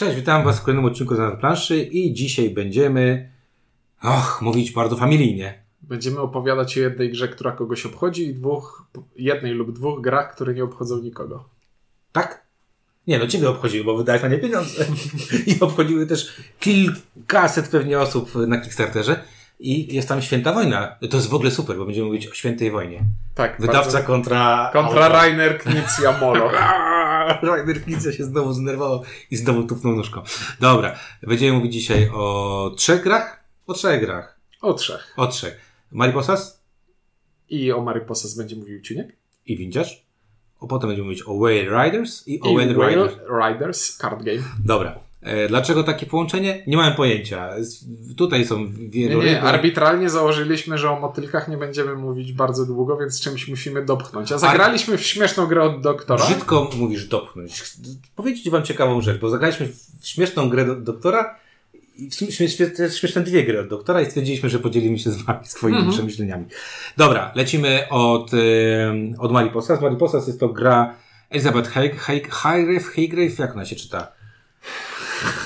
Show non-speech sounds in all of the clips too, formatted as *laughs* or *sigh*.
Cześć, witam Was w kolejnym odcinku z planszy i dzisiaj będziemy, och, mówić bardzo familijnie. Będziemy opowiadać o jednej grze, która kogoś obchodzi i dwóch, jednej lub dwóch grach, które nie obchodzą nikogo. Tak? Nie no, Ciebie obchodziły, bo wydałeś na nie pieniądze. I obchodziły też kilkaset pewnie osób na Kickstarterze. I jest tam Święta Wojna. To jest w ogóle super, bo będziemy mówić o Świętej Wojnie. Tak. Wydawca bardzo... kontra... Kontra Rainer Knizia Molo. *laughs* *laughs* Knizia się znowu zdenerwował i znowu tupnął nóżką. Dobra, będziemy mówić dzisiaj o trzech grach? O trzech grach. O trzech. O trzech. Mariposas? I o Mariposas będzie mówił Ciuniek. I Windziarz. O potem będziemy mówić o Whale Riders i o I Whale Whale Riders. Riders Card Game. Dobra. E, Dlaczego takie połączenie? Nie mam pojęcia. Tutaj są Nie, wielu nie, arbitralnie założyliśmy, że o motylkach nie będziemy mówić bardzo długo, więc czymś musimy dopchnąć. A zagraliśmy w śmieszną grę od doktora. Brzydko mówisz dopchnąć. Powiedzieć wam ciekawą rzecz, bo zagraliśmy w śmieszną grę do, doktora i w sumie śmieszne dwie gry od doktora i stwierdziliśmy, że podzielimy się z wami *laughs* swoimi Mhm. przemyśleniami. Dobra, lecimy od, od Mariposas. Mariposas jest to gra Elizabeth Highgrave, Highgrave, jak ona się czyta?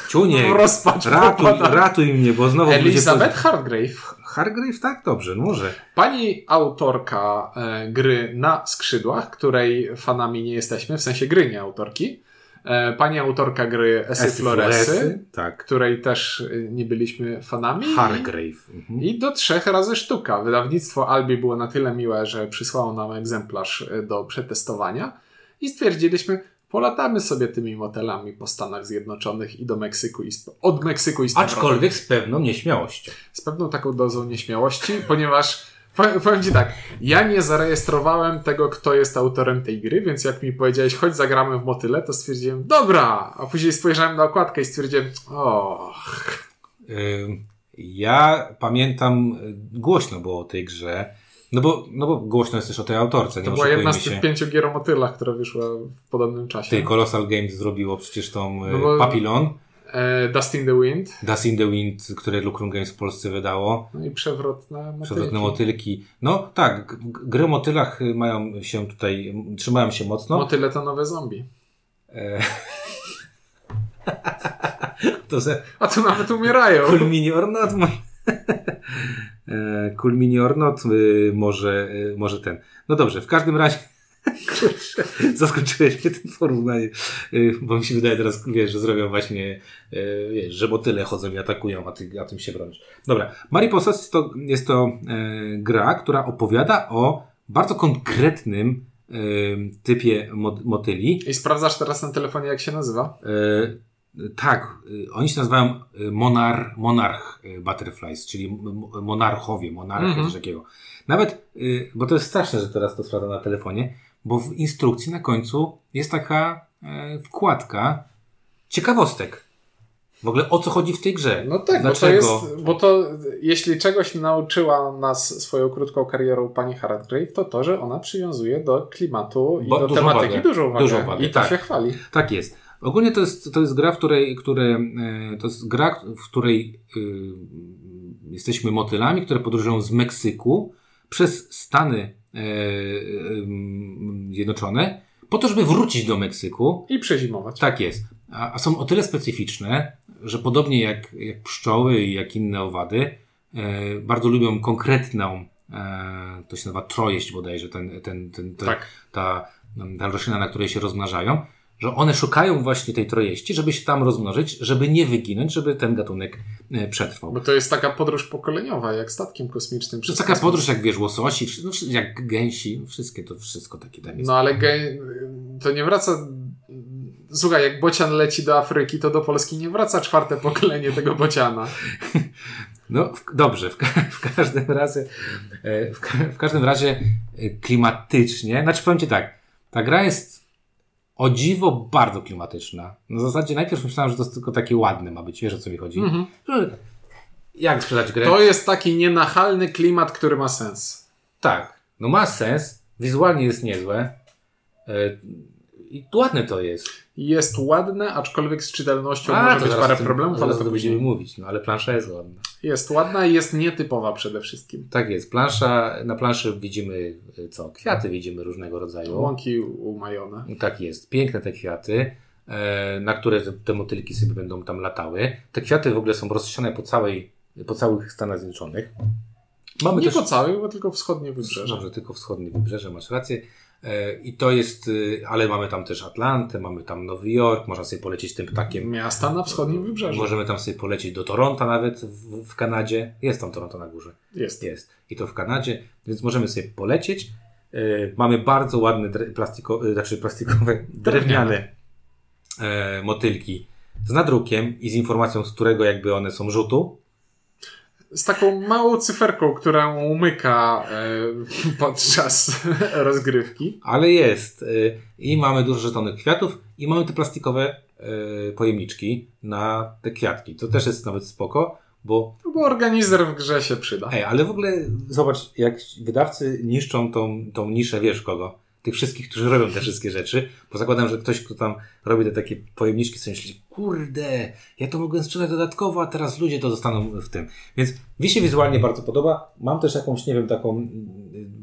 Ciunie, Rozpacz ratuj, ratuj mnie, bo znowu Elizabeth Hargrave. Hargrave, tak? Dobrze, no może. Pani autorka e, gry na skrzydłach, której fanami nie jesteśmy, w sensie gry, nie autorki. E, pani autorka gry Esy Esy Floresy, Floresy, Tak. której też e, nie byliśmy fanami. Hargrave. Mhm. I do trzech razy sztuka. Wydawnictwo Albi było na tyle miłe, że przysłało nam egzemplarz e, do przetestowania i stwierdziliśmy, polatamy sobie tymi motelami po Stanach Zjednoczonych i do Meksyku i z, od Meksyku i z. Aczkolwiek z pewną nieśmiałością. z pewną taką dozą nieśmiałości, *laughs* ponieważ powiem, powiem Ci tak, ja nie zarejestrowałem tego, kto jest autorem tej gry, więc jak mi powiedziałeś, chodź zagramy w motyle, to stwierdziłem, dobra, a później spojrzałem na okładkę i stwierdziłem, o, Ym, Ja pamiętam, y, głośno było o tej grze, no bo, no bo głośno jest też o tej autorce, nie to była jedna z tych pięciu gier o motylach, która wyszła w podobnym czasie. Tej Colossal Games zrobiło przecież tą y, No Papillon, E, Dust in the Wind, Dust in the Wind, które Lucrum Games w Polsce wydało, no i przewrotne motylki. przewrotne motylki. No tak, gry o motylach y, mają się tutaj, trzymają się mocno. Motyle to nowe zombie. E... *laughs* to ze A tu nawet umierają. Cool Mini or E, Cool Mini or Not, y, może, y, może ten. No dobrze, w każdym razie. *laughs* Kurczę, zaskoczyłeś mnie tym porównaniem. Y, Bo mi się wydaje teraz, wiesz, że zrobią właśnie, wiesz, że motyle chodzą i atakują, a ty a tym się bronisz. Dobra, Mariposas jest to, jest to e, gra, która opowiada o bardzo konkretnym e, typie mot- motyli. I sprawdzasz teraz na telefonie, jak się nazywa? E, tak, e, oni się nazywają e, monar, monarch e, butterflies, czyli monarchowie, monarchy, Mhm. coś takiego. Nawet, bo to jest straszne, że teraz to sprawdzam na telefonie, bo w instrukcji na końcu jest taka e, wkładka ciekawostek. W ogóle o co chodzi w tej grze? No tak, Dlaczego? bo to jest, bo to jeśli czegoś nauczyła nas swoją krótką karierą pani Hargrave, to to, że ona przywiązuje do klimatu i Bo- do dużą tematyki wagę. dużą uwagę. Dużą wagę, I to tak. się chwali. Tak jest. Ogólnie to jest, to jest gra, w której, które, e, to jest gra, w której y, jesteśmy motylami, które podróżują z Meksyku przez Stany e, em, Zjednoczone, po to, żeby wrócić do Meksyku. I przezimować. Tak jest. A, a są o tyle specyficzne, że podobnie jak, jak pszczoły i jak inne owady, bardzo lubią konkretną, to się nazywa trojeść bodajże, ten, ten, ten, ten, Tak. ta, ta roślina, na której się rozmnażają, że one szukają właśnie tej trojeści, żeby się tam rozmnożyć, żeby nie wyginąć, żeby ten gatunek e, przetrwał. Bo to jest taka podróż pokoleniowa, jak statkiem kosmicznym. To jest taka podróż jak wiesz, łososi, no, jak gęsi, wszystkie to wszystko takie tam jest. No ale ge- to nie wraca... Słuchaj, jak bocian leci do Afryki, to do Polski nie wraca czwarte pokolenie tego bociana. *laughs* No, w, dobrze, w, w każdym razie, e, w, w każdym razie e, klimatycznie, znaczy powiem Ci tak, ta gra jest o dziwo bardzo klimatyczna. Na zasadzie najpierw myślałem, że to jest tylko takie ładne ma być, wiesz o co mi chodzi? Mhm. Jak sprzedać grę? To jest taki nienachalny klimat, który ma sens. Tak, no ma sens, wizualnie jest niezłe e, i ładne to jest. Jest ładne, aczkolwiek z czytelnością A, może być parę problemów, ale to będziemy mówić, no ale plansza jest ładna. Jest ładna i jest nietypowa przede wszystkim. Tak jest, plansza, na planszy widzimy e, co? Kwiaty widzimy różnego rodzaju. Łąki umajone. Tak jest, piękne te kwiaty. e, na które te, motylki sobie będą tam latały. Te kwiaty w ogóle są rozsiane po całej, po całych Stanach Zjednoczonych. Mamy nie też... po całej, bo tylko wschodnie wybrzeże. Dobrze, tylko wschodnie wybrzeże, masz rację. E, I to jest, y, ale mamy tam też Atlantę, mamy tam Nowy Jork, można sobie polecieć tym ptakiem. Miasta na wschodnim wybrzeżu. Możemy tam sobie polecieć do Toronto nawet w, w Kanadzie. Jest tam Toronto na górze. Jest. Jest. I to w Kanadzie, więc możemy sobie polecieć. E, mamy bardzo ładne plastiko, znaczy plastikowe, *laughs* drewniane e, motylki z nadrukiem i z informacją, z którego jakby one są rzutu z taką małą cyferką, która umyka e, *laughs* podczas *laughs* rozgrywki. Ale jest. E, I mamy dużo żetonych kwiatów i mamy te plastikowe e, pojemniczki na te kwiatki. To też jest nawet spoko, bo... No bo organizer w grze się przyda. Ej, ale w ogóle zobacz, jak wydawcy niszczą tą, tą niszę, wiesz kogo? Tych wszystkich, którzy robią te wszystkie rzeczy, bo zakładam, że ktoś, kto tam robi te takie pojemniczki, sobie myśli, kurde, ja to mogłem sprzedać dodatkowo, a teraz ludzie to dostaną w tym. Więc mi się wizualnie bardzo podoba. Mam też jakąś, nie wiem, taką mm,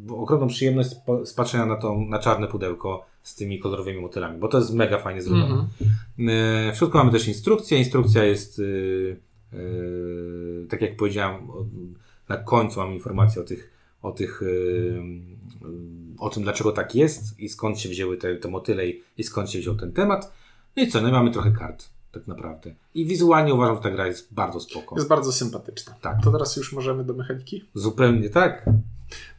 ogromną przyjemność z patrzenia na, to, na czarne pudełko z tymi kolorowymi motylami, bo to jest mega fajnie zrobione. Mm -hmm. W środku mamy też instrukcję. Instrukcja jest, yy, yy, tak jak powiedziałem, na końcu mam informację o tych, o tych yy, o tym, dlaczego tak jest i skąd się wzięły te, te motyle i skąd się wziął ten temat. No i co, no i mamy trochę kart, tak naprawdę. I wizualnie uważam, że ta gra jest bardzo spoko. Jest bardzo sympatyczna. Tak. To teraz już możemy do mechaniki? Zupełnie tak.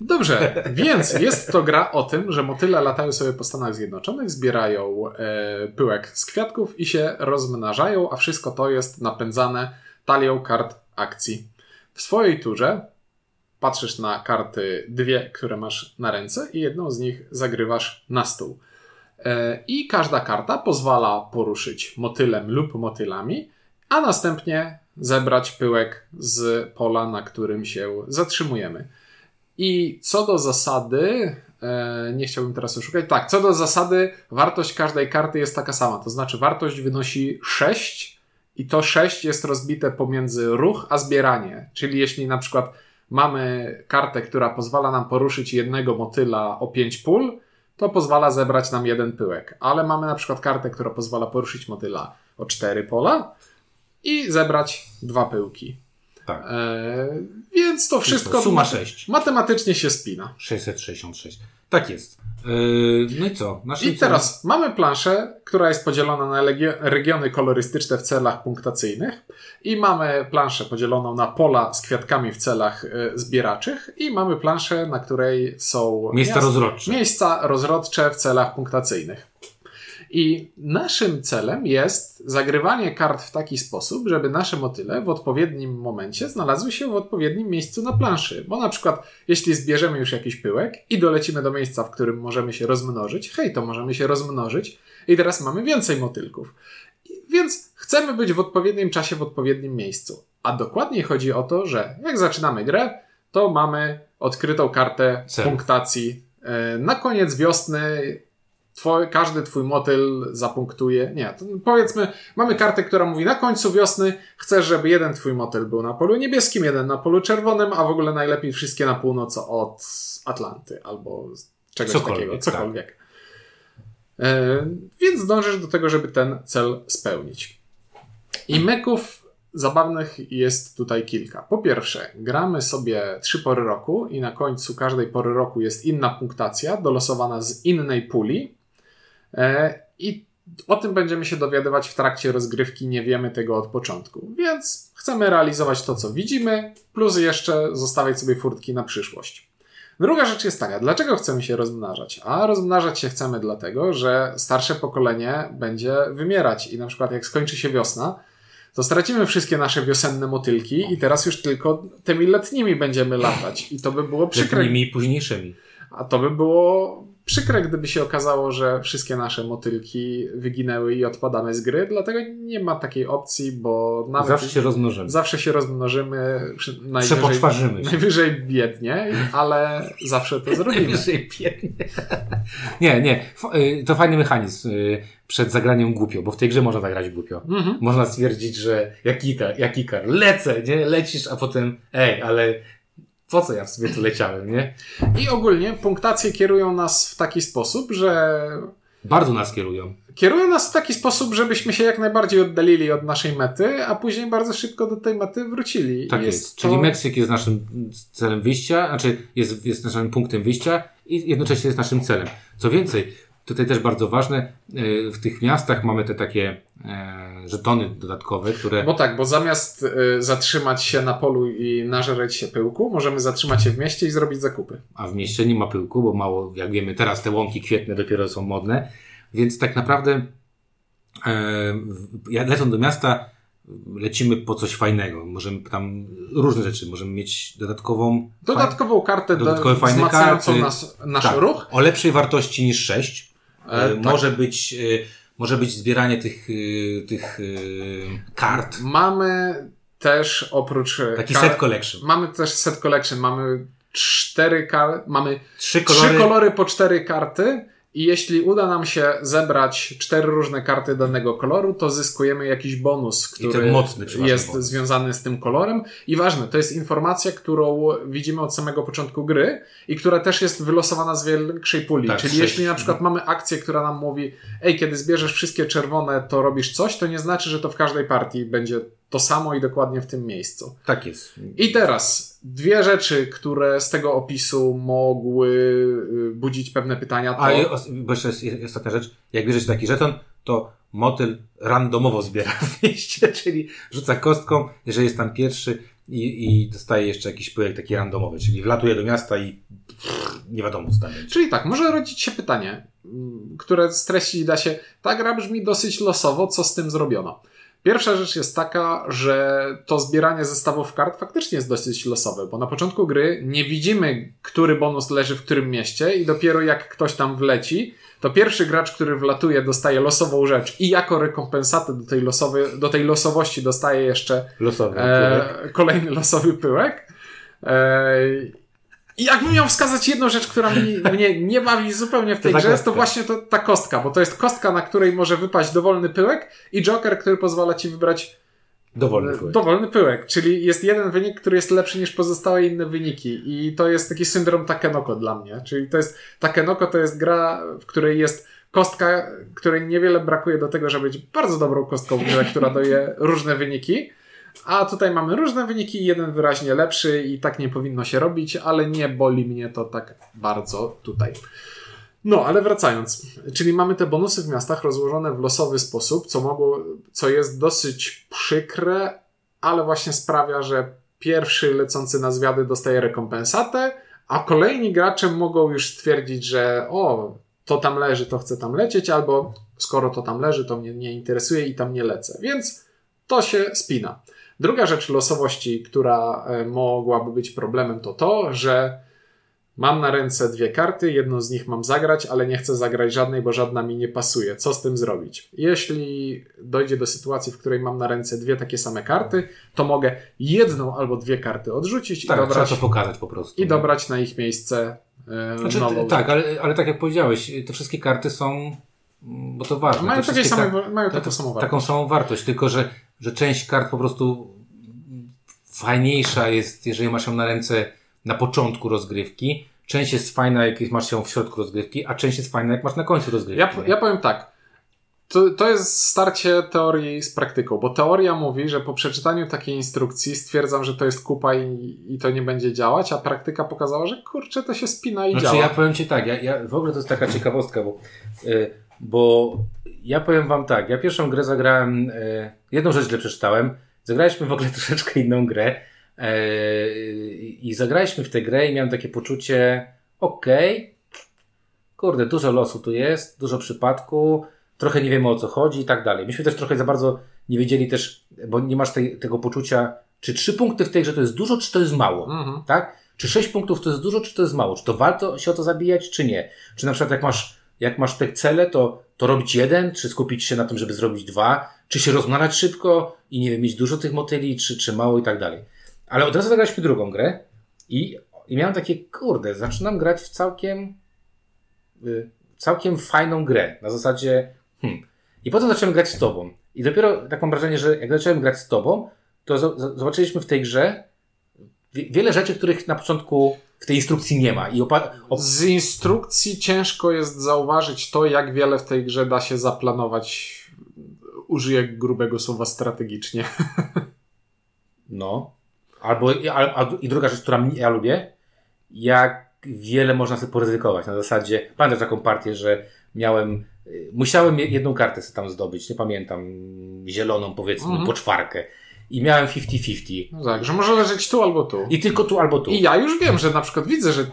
Dobrze, *laughs* więc jest to gra o tym, że motyle latają sobie po Stanach Zjednoczonych, zbierają e, pyłek z kwiatków i się rozmnażają, a wszystko to jest napędzane talią kart akcji. W swojej turze patrzysz na karty dwie, które masz na ręce i jedną z nich zagrywasz na stół. E, I każda karta pozwala poruszyć motylem lub motylami, a następnie zebrać pyłek z pola, na którym się zatrzymujemy. I co do zasady, e, nie chciałbym teraz oszukać, tak, co do zasady, wartość każdej karty jest taka sama, to znaczy wartość wynosi 6 i to 6 jest rozbite pomiędzy ruch a zbieranie. Czyli jeśli na przykład mamy kartę, która pozwala nam poruszyć jednego motyla o 5 pól, to pozwala zebrać nam jeden pyłek. Ale mamy na przykład kartę, która pozwala poruszyć motyla o 4 pola i zebrać dwa pyłki. Tak. E, więc to wszystko. Suma 6. Matematycznie się spina. 666. Tak jest. Yy, no i co? I teraz mamy planszę, która jest podzielona na regiony kolorystyczne w celach punktacyjnych i mamy planszę podzieloną na pola z kwiatkami w celach y, zbieraczych i mamy planszę, na której są miejsca rozrodcze. Miejsca rozrodcze w celach punktacyjnych. I naszym celem jest zagrywanie kart w taki sposób, żeby nasze motyle w odpowiednim momencie znalazły się w odpowiednim miejscu na planszy. Bo na przykład, jeśli zbierzemy już jakiś pyłek i dolecimy do miejsca, w którym możemy się rozmnożyć, hej, to możemy się rozmnożyć i teraz mamy więcej motylków. Więc chcemy być w odpowiednim czasie, w odpowiednim miejscu. A dokładniej chodzi o to, że jak zaczynamy grę, to mamy odkrytą kartę punktacji. E, na koniec wiosny twoj, każdy twój motyl zapunktuje. Nie, powiedzmy, mamy kartę, która mówi na końcu wiosny chcesz, żeby jeden twój motyl był na polu niebieskim, jeden na polu czerwonym, a w ogóle najlepiej wszystkie na północ od Atlanty albo czegoś cokolwiek, takiego, cokolwiek. Tak. E, więc dążysz do tego, żeby ten cel spełnić. I meków zabawnych jest tutaj kilka. Po pierwsze, gramy sobie trzy pory roku i na końcu każdej pory roku jest inna punktacja dolosowana z innej puli. E, I o tym będziemy się dowiadywać w trakcie rozgrywki, nie wiemy tego od początku. Więc chcemy realizować to, co widzimy, plus jeszcze zostawiać sobie furtki na przyszłość. Druga rzecz jest taka, dlaczego chcemy się rozmnażać? A rozmnażać się chcemy dlatego, że starsze pokolenie będzie wymierać i na przykład jak skończy się wiosna, to stracimy wszystkie nasze wiosenne motylki i teraz już tylko tymi letnimi będziemy latać. I to by było przykre. Letnimi i późniejszymi. A to by było przykre, gdyby się okazało, że wszystkie nasze motylki wyginęły i odpadamy z gry, dlatego nie ma takiej opcji, bo nawet... Zawsze się rozmnożymy. Zawsze się rozmnożymy. Najwyżej, najwyżej biednie, ale zawsze to zrobimy. Najwyżej biednie. nie, nie. Y, to fajny mechanizm y, przed zagraniem głupio, bo w tej grze można zagrać głupio. Mhm. Można stwierdzić, że jak Ikar, jak Ikar, lecę, nie? Lecisz, a potem ej, ale po co ja w sobie tu leciałem, nie? I ogólnie punktacje kierują nas w taki sposób, że Bardzo nas kierują. Kierują nas w taki sposób, żebyśmy się jak najbardziej oddalili od naszej mety, a później bardzo szybko do tej mety wrócili. Tak jest. jest. Czyli Meksyk jest naszym celem wyjścia, znaczy jest, jest naszym punktem wyjścia i jednocześnie jest naszym celem. Co więcej, Tutaj też bardzo ważne, e, w tych miastach mamy te takie e, żetony dodatkowe, które... Bo tak, bo zamiast e, zatrzymać się na polu i nażreć się pyłku, możemy zatrzymać się w mieście i zrobić zakupy. A w mieście nie ma pyłku, bo mało, jak wiemy, teraz te łąki kwietne dopiero są modne, więc tak naprawdę lecąc do miasta lecimy po coś fajnego. Możemy tam różne rzeczy, możemy mieć dodatkową dodatkową kartę dodatkowe fajne karty, nas, nasz tak, ruch. O lepszej wartości niż 6. E, e, tak. Może być, e, może być zbieranie tych, tych kart. Mamy też oprócz. Taki set collection. Mamy też set collection. Mamy cztery karty. Mamy trzy kolory. trzy kolory po cztery karty. I jeśli uda nam się zebrać cztery różne karty danego koloru, to zyskujemy jakiś bonus, który jest bonus. związany z tym kolorem. I ważne, to jest informacja, którą widzimy od samego początku gry i która też jest wylosowana z większej puli. Tak, Czyli sześć. jeśli na przykład mamy akcję, która nam mówi, ej, kiedy zbierzesz wszystkie czerwone, to robisz coś, to nie znaczy, że to w każdej partii będzie to samo i dokładnie w tym miejscu. Tak jest. I teraz dwie rzeczy, które z tego opisu mogły y, budzić pewne pytania. To... A bo jeszcze jest, jest ostatnia rzecz. Jak bierzesz taki żeton, to motyl randomowo zbiera *laughs* w mieście, czyli rzuca kostką, jeżeli jest tam pierwszy i, i dostaje jeszcze jakiś pyłek taki randomowy, czyli wlatuje do miasta i pff, nie wiadomo co tam będzie. Czyli tak, może rodzić się pytanie, mm, które streści da się, ta gra brzmi dosyć losowo, co z tym zrobiono. Pierwsza rzecz jest taka, że to zbieranie zestawów kart faktycznie jest dosyć losowe, bo na początku gry nie widzimy, który bonus leży w którym mieście i dopiero jak ktoś tam wleci, to pierwszy gracz, który wlatuje, dostaje losową rzecz i jako rekompensatę do tej, losowej, do tej losowości dostaje jeszcze losowy e, kolejny losowy pyłek. E, i jakbym miał wskazać jedną rzecz, która mnie, *laughs* mnie nie bawi zupełnie w tej to grze, to właśnie to, ta kostka, bo to jest kostka, na której może wypaść dowolny pyłek i joker, który pozwala ci wybrać Dowolny pyłek. Dowolny pyłek, czyli jest jeden wynik, który jest lepszy niż pozostałe inne wyniki. I to jest taki syndrom Takenoko dla mnie. Czyli to jest Takenoko to jest gra, w której jest kostka, której niewiele brakuje do tego, żeby być bardzo dobrą kostką, która daje różne wyniki. A tutaj mamy różne wyniki, jeden wyraźnie lepszy i tak nie powinno się robić, ale nie boli mnie to tak bardzo tutaj. No, ale wracając, czyli mamy te bonusy w miastach rozłożone w losowy sposób, co mogło, co jest dosyć przykre, ale właśnie sprawia, że pierwszy lecący na zwiady dostaje rekompensatę, a kolejni gracze mogą już stwierdzić, że o, to tam leży, to chcę tam lecieć, albo skoro to tam leży, to mnie nie interesuje i tam nie lecę. Więc to się spina. Druga rzecz losowości, która e, mogłaby być problemem, to to, że mam na ręce dwie karty, jedną z nich mam zagrać, ale nie chcę zagrać żadnej, bo żadna mi nie pasuje. Co z tym zrobić? Jeśli dojdzie do sytuacji, w której mam na ręce dwie takie same karty, to mogę jedną albo dwie karty odrzucić tak, i dobrać. Trzeba to pokazać po prostu. I dobrać na ich miejsce e, znaczy, nową. Tak, ale, ale tak jak powiedziałeś, te wszystkie karty są bo to ważne. Mają, takie same, mają taką samą wartość. Taką samą wartość, tylko że, że część kart po prostu fajniejsza jest, jeżeli masz ją na ręce na początku rozgrywki. Część jest fajna, jak masz ją w środku rozgrywki, a część jest fajna, jak masz na końcu rozgrywki. Ja, ja powiem tak. To, to jest starcie teorii z praktyką, bo teoria mówi, że po przeczytaniu takiej instrukcji stwierdzam, że to jest kupa i, i to nie będzie działać, a praktyka pokazała, że kurczę, to się spina i znaczy, działa. ja powiem Ci tak, ja, ja, w ogóle to jest taka ciekawostka, bo yy, bo ja powiem wam tak, ja pierwszą grę zagrałem, e, jedną rzecz źle przeczytałem, zagraliśmy w ogóle *laughs* troszeczkę inną grę e, i zagraliśmy w tę grę i miałem takie poczucie, okej, okay, kurde, dużo losu tu jest, dużo przypadku, trochę nie wiemy o co chodzi i tak dalej. Myśmy też trochę za bardzo nie wiedzieli też, bo nie masz tej, tego poczucia, czy trzy punkty w tej grze to jest dużo, czy to jest mało, mhm. tak? Czy sześć punktów to jest dużo, czy to jest mało? Czy to warto się o to zabijać, czy nie? Czy na przykład jak masz jak masz te cele, to, to robić jeden, czy skupić się na tym, żeby zrobić dwa, czy się rozmnażać szybko i nie wiem, mieć dużo tych motyli, czy, czy mało i tak dalej. Ale od razu zagraliśmy drugą grę i, i miałem takie, kurde, zaczynam grać w całkiem, y, całkiem fajną grę. Na zasadzie, hmm. I potem zacząłem grać z tobą. I dopiero tak mam wrażenie, że jak zacząłem grać z tobą, to zobaczyliśmy w tej grze wiele rzeczy, których na początku w tej instrukcji nie ma. I opa- op- Z instrukcji ciężko jest zauważyć to, jak wiele w tej grze da się zaplanować. Użyję grubego słowa strategicznie. *laughs* No. Albo i, al- a, i druga rzecz, która mnie- ja lubię, jak wiele można sobie poryzykować. Na zasadzie, pamiętasz taką partię, że miałem, y, musiałem je- jedną kartę sobie tam zdobyć, nie pamiętam, zieloną powiedzmy, Mhm. po czwarkę. I miałem 50-50. No tak, że może leżeć tu albo tu. I tylko tu albo tu. I ja już wiem, że na przykład widzę, że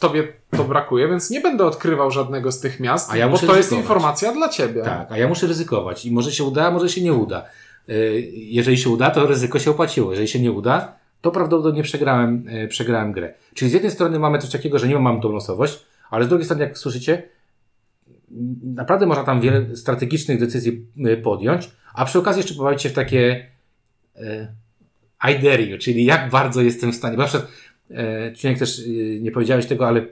tobie to brakuje, więc nie będę odkrywał żadnego z tych miast, A ja bo to jest ryzykować. informacja dla ciebie. Tak, a ja muszę ryzykować. I może się uda, może się nie uda. Y, Jeżeli się uda, to ryzyko się opłaciło. Jeżeli się nie uda, to prawdopodobnie przegrałem, y, przegrałem grę. Czyli z jednej strony mamy coś takiego, że nie mam tą losowość, ale z drugiej strony, jak słyszycie, naprawdę można tam wiele strategicznych decyzji y, podjąć, a przy okazji jeszcze pobawić się w takie I dare you, czyli jak bardzo jestem w stanie. Bo na przykład, e, też y, nie powiedziałeś tego, ale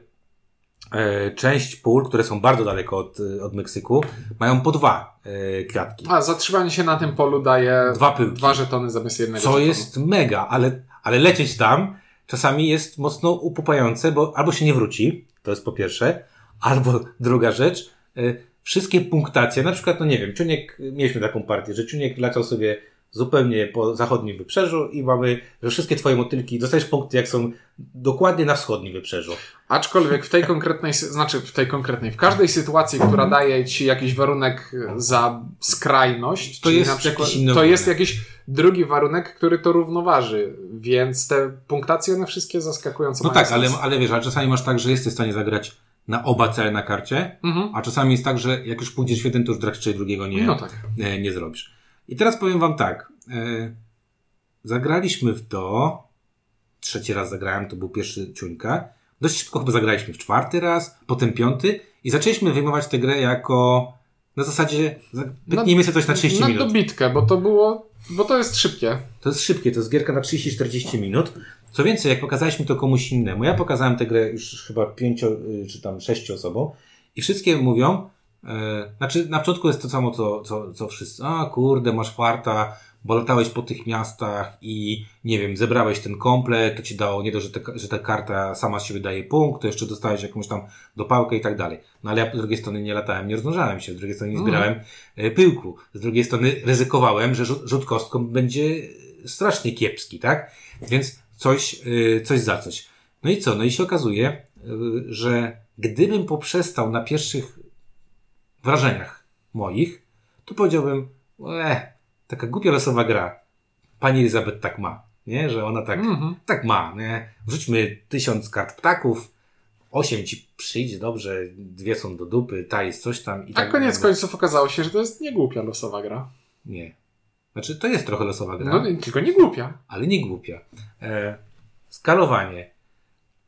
e, część pól, które są bardzo daleko od, od Meksyku, mają po dwa e, kwiatki. A zatrzymanie się na tym polu daje Dwa pyłki. dwa żetony zamiast jednego. Co żetonu. jest mega, ale, ale lecieć tam czasami jest mocno upupające, bo albo się nie wróci, to jest po pierwsze, albo *laughs* druga rzecz, e, wszystkie punktacje, na przykład, no nie wiem, Ciuniek, mieliśmy taką partię, że Ciuniek leciał sobie zupełnie po zachodnim wybrzeżu i mamy, że wszystkie twoje motylki, dostajesz punkty jak są dokładnie na wschodnim wybrzeżu. Aczkolwiek w tej konkretnej, znaczy w tej konkretnej, w każdej sytuacji, która daje ci jakiś warunek za skrajność, To jest przykład, jakiś to jest jakiś drugi warunek, który to równoważy, więc te punktacje one wszystkie zaskakująco No tak, ale, sens. ale wiesz, ale czasami masz tak, że jesteś w stanie zagrać na oba cele na karcie, Mhm. a czasami jest tak, że jak już pójdziesz w jeden, to już drugiego nie, No tak. e, nie zrobisz. I teraz powiem wam tak. E, zagraliśmy w to. Trzeci raz zagrałem, to był pierwszy ciuńka. Dość szybko chyba zagraliśmy w czwarty raz, potem piąty i zaczęliśmy wyjmować tę grę jako na zasadzie za- wytnijmy sobie coś na 30 Na minut. dobitkę, bo to było, bo to jest szybkie. To jest szybkie, to jest gierka na 30-40 minut. Co więcej, jak pokazaliśmy to komuś innemu, ja pokazałem tę grę już chyba pięcio, y, czy tam sześciu osobom i wszystkie mówią, znaczy na początku jest to samo, co, co, co wszyscy, a kurde, masz farta, bo latałeś po tych miastach i nie wiem, zebrałeś ten komplet, to ci dało nie dość, że, te, że ta karta sama z siebie daje punkt, to jeszcze dostałeś jakąś tam dopałkę i tak dalej. No ale ja z drugiej strony nie latałem, nie rozmnażałem się, z drugiej strony nie zbierałem e, pyłku, z drugiej strony ryzykowałem, że rzut, kostką będzie strasznie kiepski, tak? Więc coś, y, coś za coś. No i co? No i się okazuje, że gdybym poprzestał na pierwszych wrażeniach moich, to powiedziałbym, e, taka głupia losowa gra. Pani Elizabeth tak ma, nie? Że ona tak, Mhm. tak ma, nie? Wrzućmy tysiąc kart ptaków, osiem ci przyjdzie dobrze, dwie są do dupy, ta jest coś tam i A tak koniec końców okazało się, że to jest niegłupia losowa gra. Nie. Znaczy, to jest trochę losowa gra No, tylko nie głupia. ale nie głupia. E, skalowanie.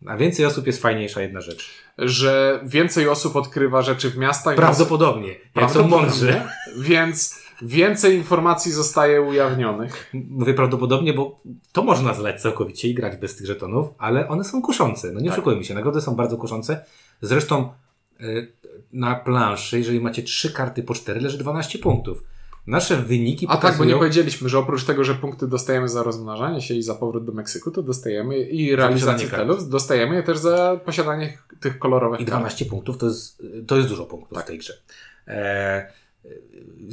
Na więcej osób jest fajniejsza jedna rzecz. Że więcej osób odkrywa rzeczy w miastach. Prawdopodobnie. Jak są Prawdopodobnie. mądrzy. Więc więcej informacji zostaje ujawnionych. Mówię prawdopodobnie, bo to można zleć całkowicie i grać bez tych żetonów, ale one są kuszące. No nie Tak. oszukujmy się, nagrody są bardzo kuszące. Zresztą e, na planszy, jeżeli macie trzy karty po cztery, leży 12 punktów. Nasze wyniki A tak, bo nie powiedzieliśmy, że oprócz tego, że punkty dostajemy za rozmnażanie się i za powrót do Meksyku, to dostajemy i realizację celów, dostajemy je też za posiadanie tych kolorowych I kart. 12 punktów to jest, to jest dużo punktów Tak. w tej grze. E,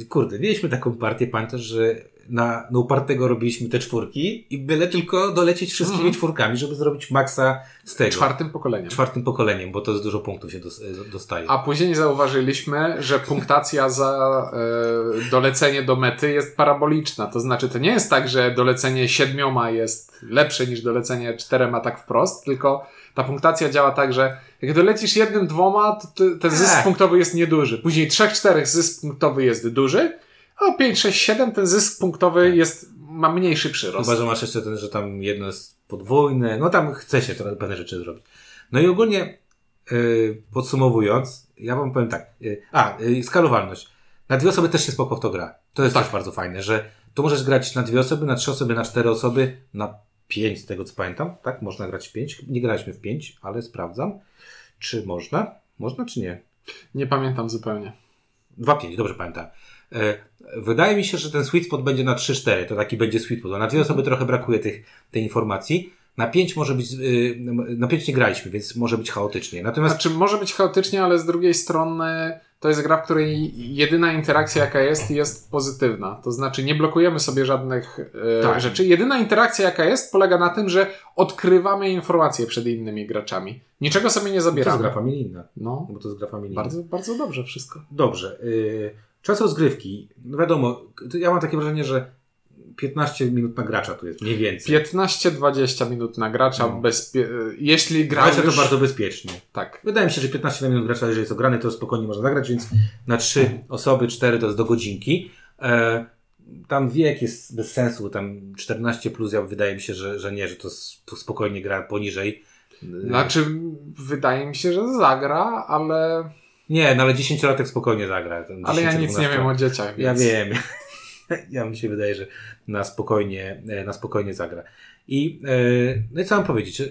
kurde, mieliśmy taką partię, pamiętasz, że na, na upartego robiliśmy te czwórki i byle tylko dolecieć wszystkimi Mhm. czwórkami, żeby zrobić maksa z tego. Czwartym pokoleniem. czwartym pokoleniem, bo to jest dużo punktów się e, dostaje. A później zauważyliśmy, że punktacja za e, dolecenie do mety jest paraboliczna. To znaczy, to nie jest tak, że dolecenie siedmioma jest lepsze niż dolecenie czterema tak wprost, tylko ta punktacja działa tak, że jak dolecisz jednym, dwoma, to ten zysk Ech. punktowy jest nieduży. Później trzech, czterech zysk punktowy jest duży, a pięć, sześć, siedem ten zysk punktowy jest, ma mniejszy przyrost. Chyba, że masz jeszcze ten, że tam jedno jest podwójne, no tam chce się to, pewne rzeczy zrobić. No i ogólnie yy, podsumowując, ja wam powiem tak, yy, a, yy, skalowalność. Na dwie osoby też się spoko w to gra. To jest Tak. też bardzo fajne, że tu możesz grać na dwie osoby, na trzy osoby, na cztery osoby, na pięć z tego co pamiętam, tak? Można grać w pięć. Nie graliśmy w pięć, ale sprawdzam, czy można. Można czy nie? Nie pamiętam zupełnie. 2-5, dobrze pamiętam. E, Wydaje mi się, że ten sweet spot będzie na 3-4. To taki będzie sweet spot. Na dwie osoby trochę brakuje tych, tej informacji. Na pięć może być, y, na pięć nie graliśmy, więc może być chaotycznie. Natomiast Znaczy, może być chaotycznie, ale z drugiej strony to jest gra, w której jedyna interakcja, jaka jest, jest pozytywna. To znaczy, nie blokujemy sobie żadnych e, Tak. rzeczy. Jedyna interakcja, jaka jest, polega na tym, że odkrywamy informacje przed innymi graczami. Niczego sobie nie to jest gra zabieramy. familijna. No, Bo to jest gra familijna. bardzo, bardzo dobrze wszystko. Dobrze. Y, czas rozgrywki. No wiadomo, ja mam takie wrażenie, że 15 minut na gracza tu jest, mniej więcej. 15-20 minut na gracza. No. Bezpie... Jeśli gra Gracza to już... bardzo bezpiecznie. Tak. Wydaje mi się, że 15 minut gracza, jeżeli jest ograny, to spokojnie można zagrać, więc na 3 osoby, 4 to jest do godzinki. E, tam wiek jest bez sensu, tam 14 plus, ja wydaje mi się, że, że nie, że to spokojnie gra poniżej. Znaczy, wydaje mi się, że zagra, ale, Nie, no ale 10-latek spokojnie zagra. ale ja nic nie 10-12. wiem o dzieciach. Ja Więc... wiem. *laughs* Ja mi się wydaje, że na spokojnie, e, na spokojnie zagra. I e, no i co mam powiedzieć? E,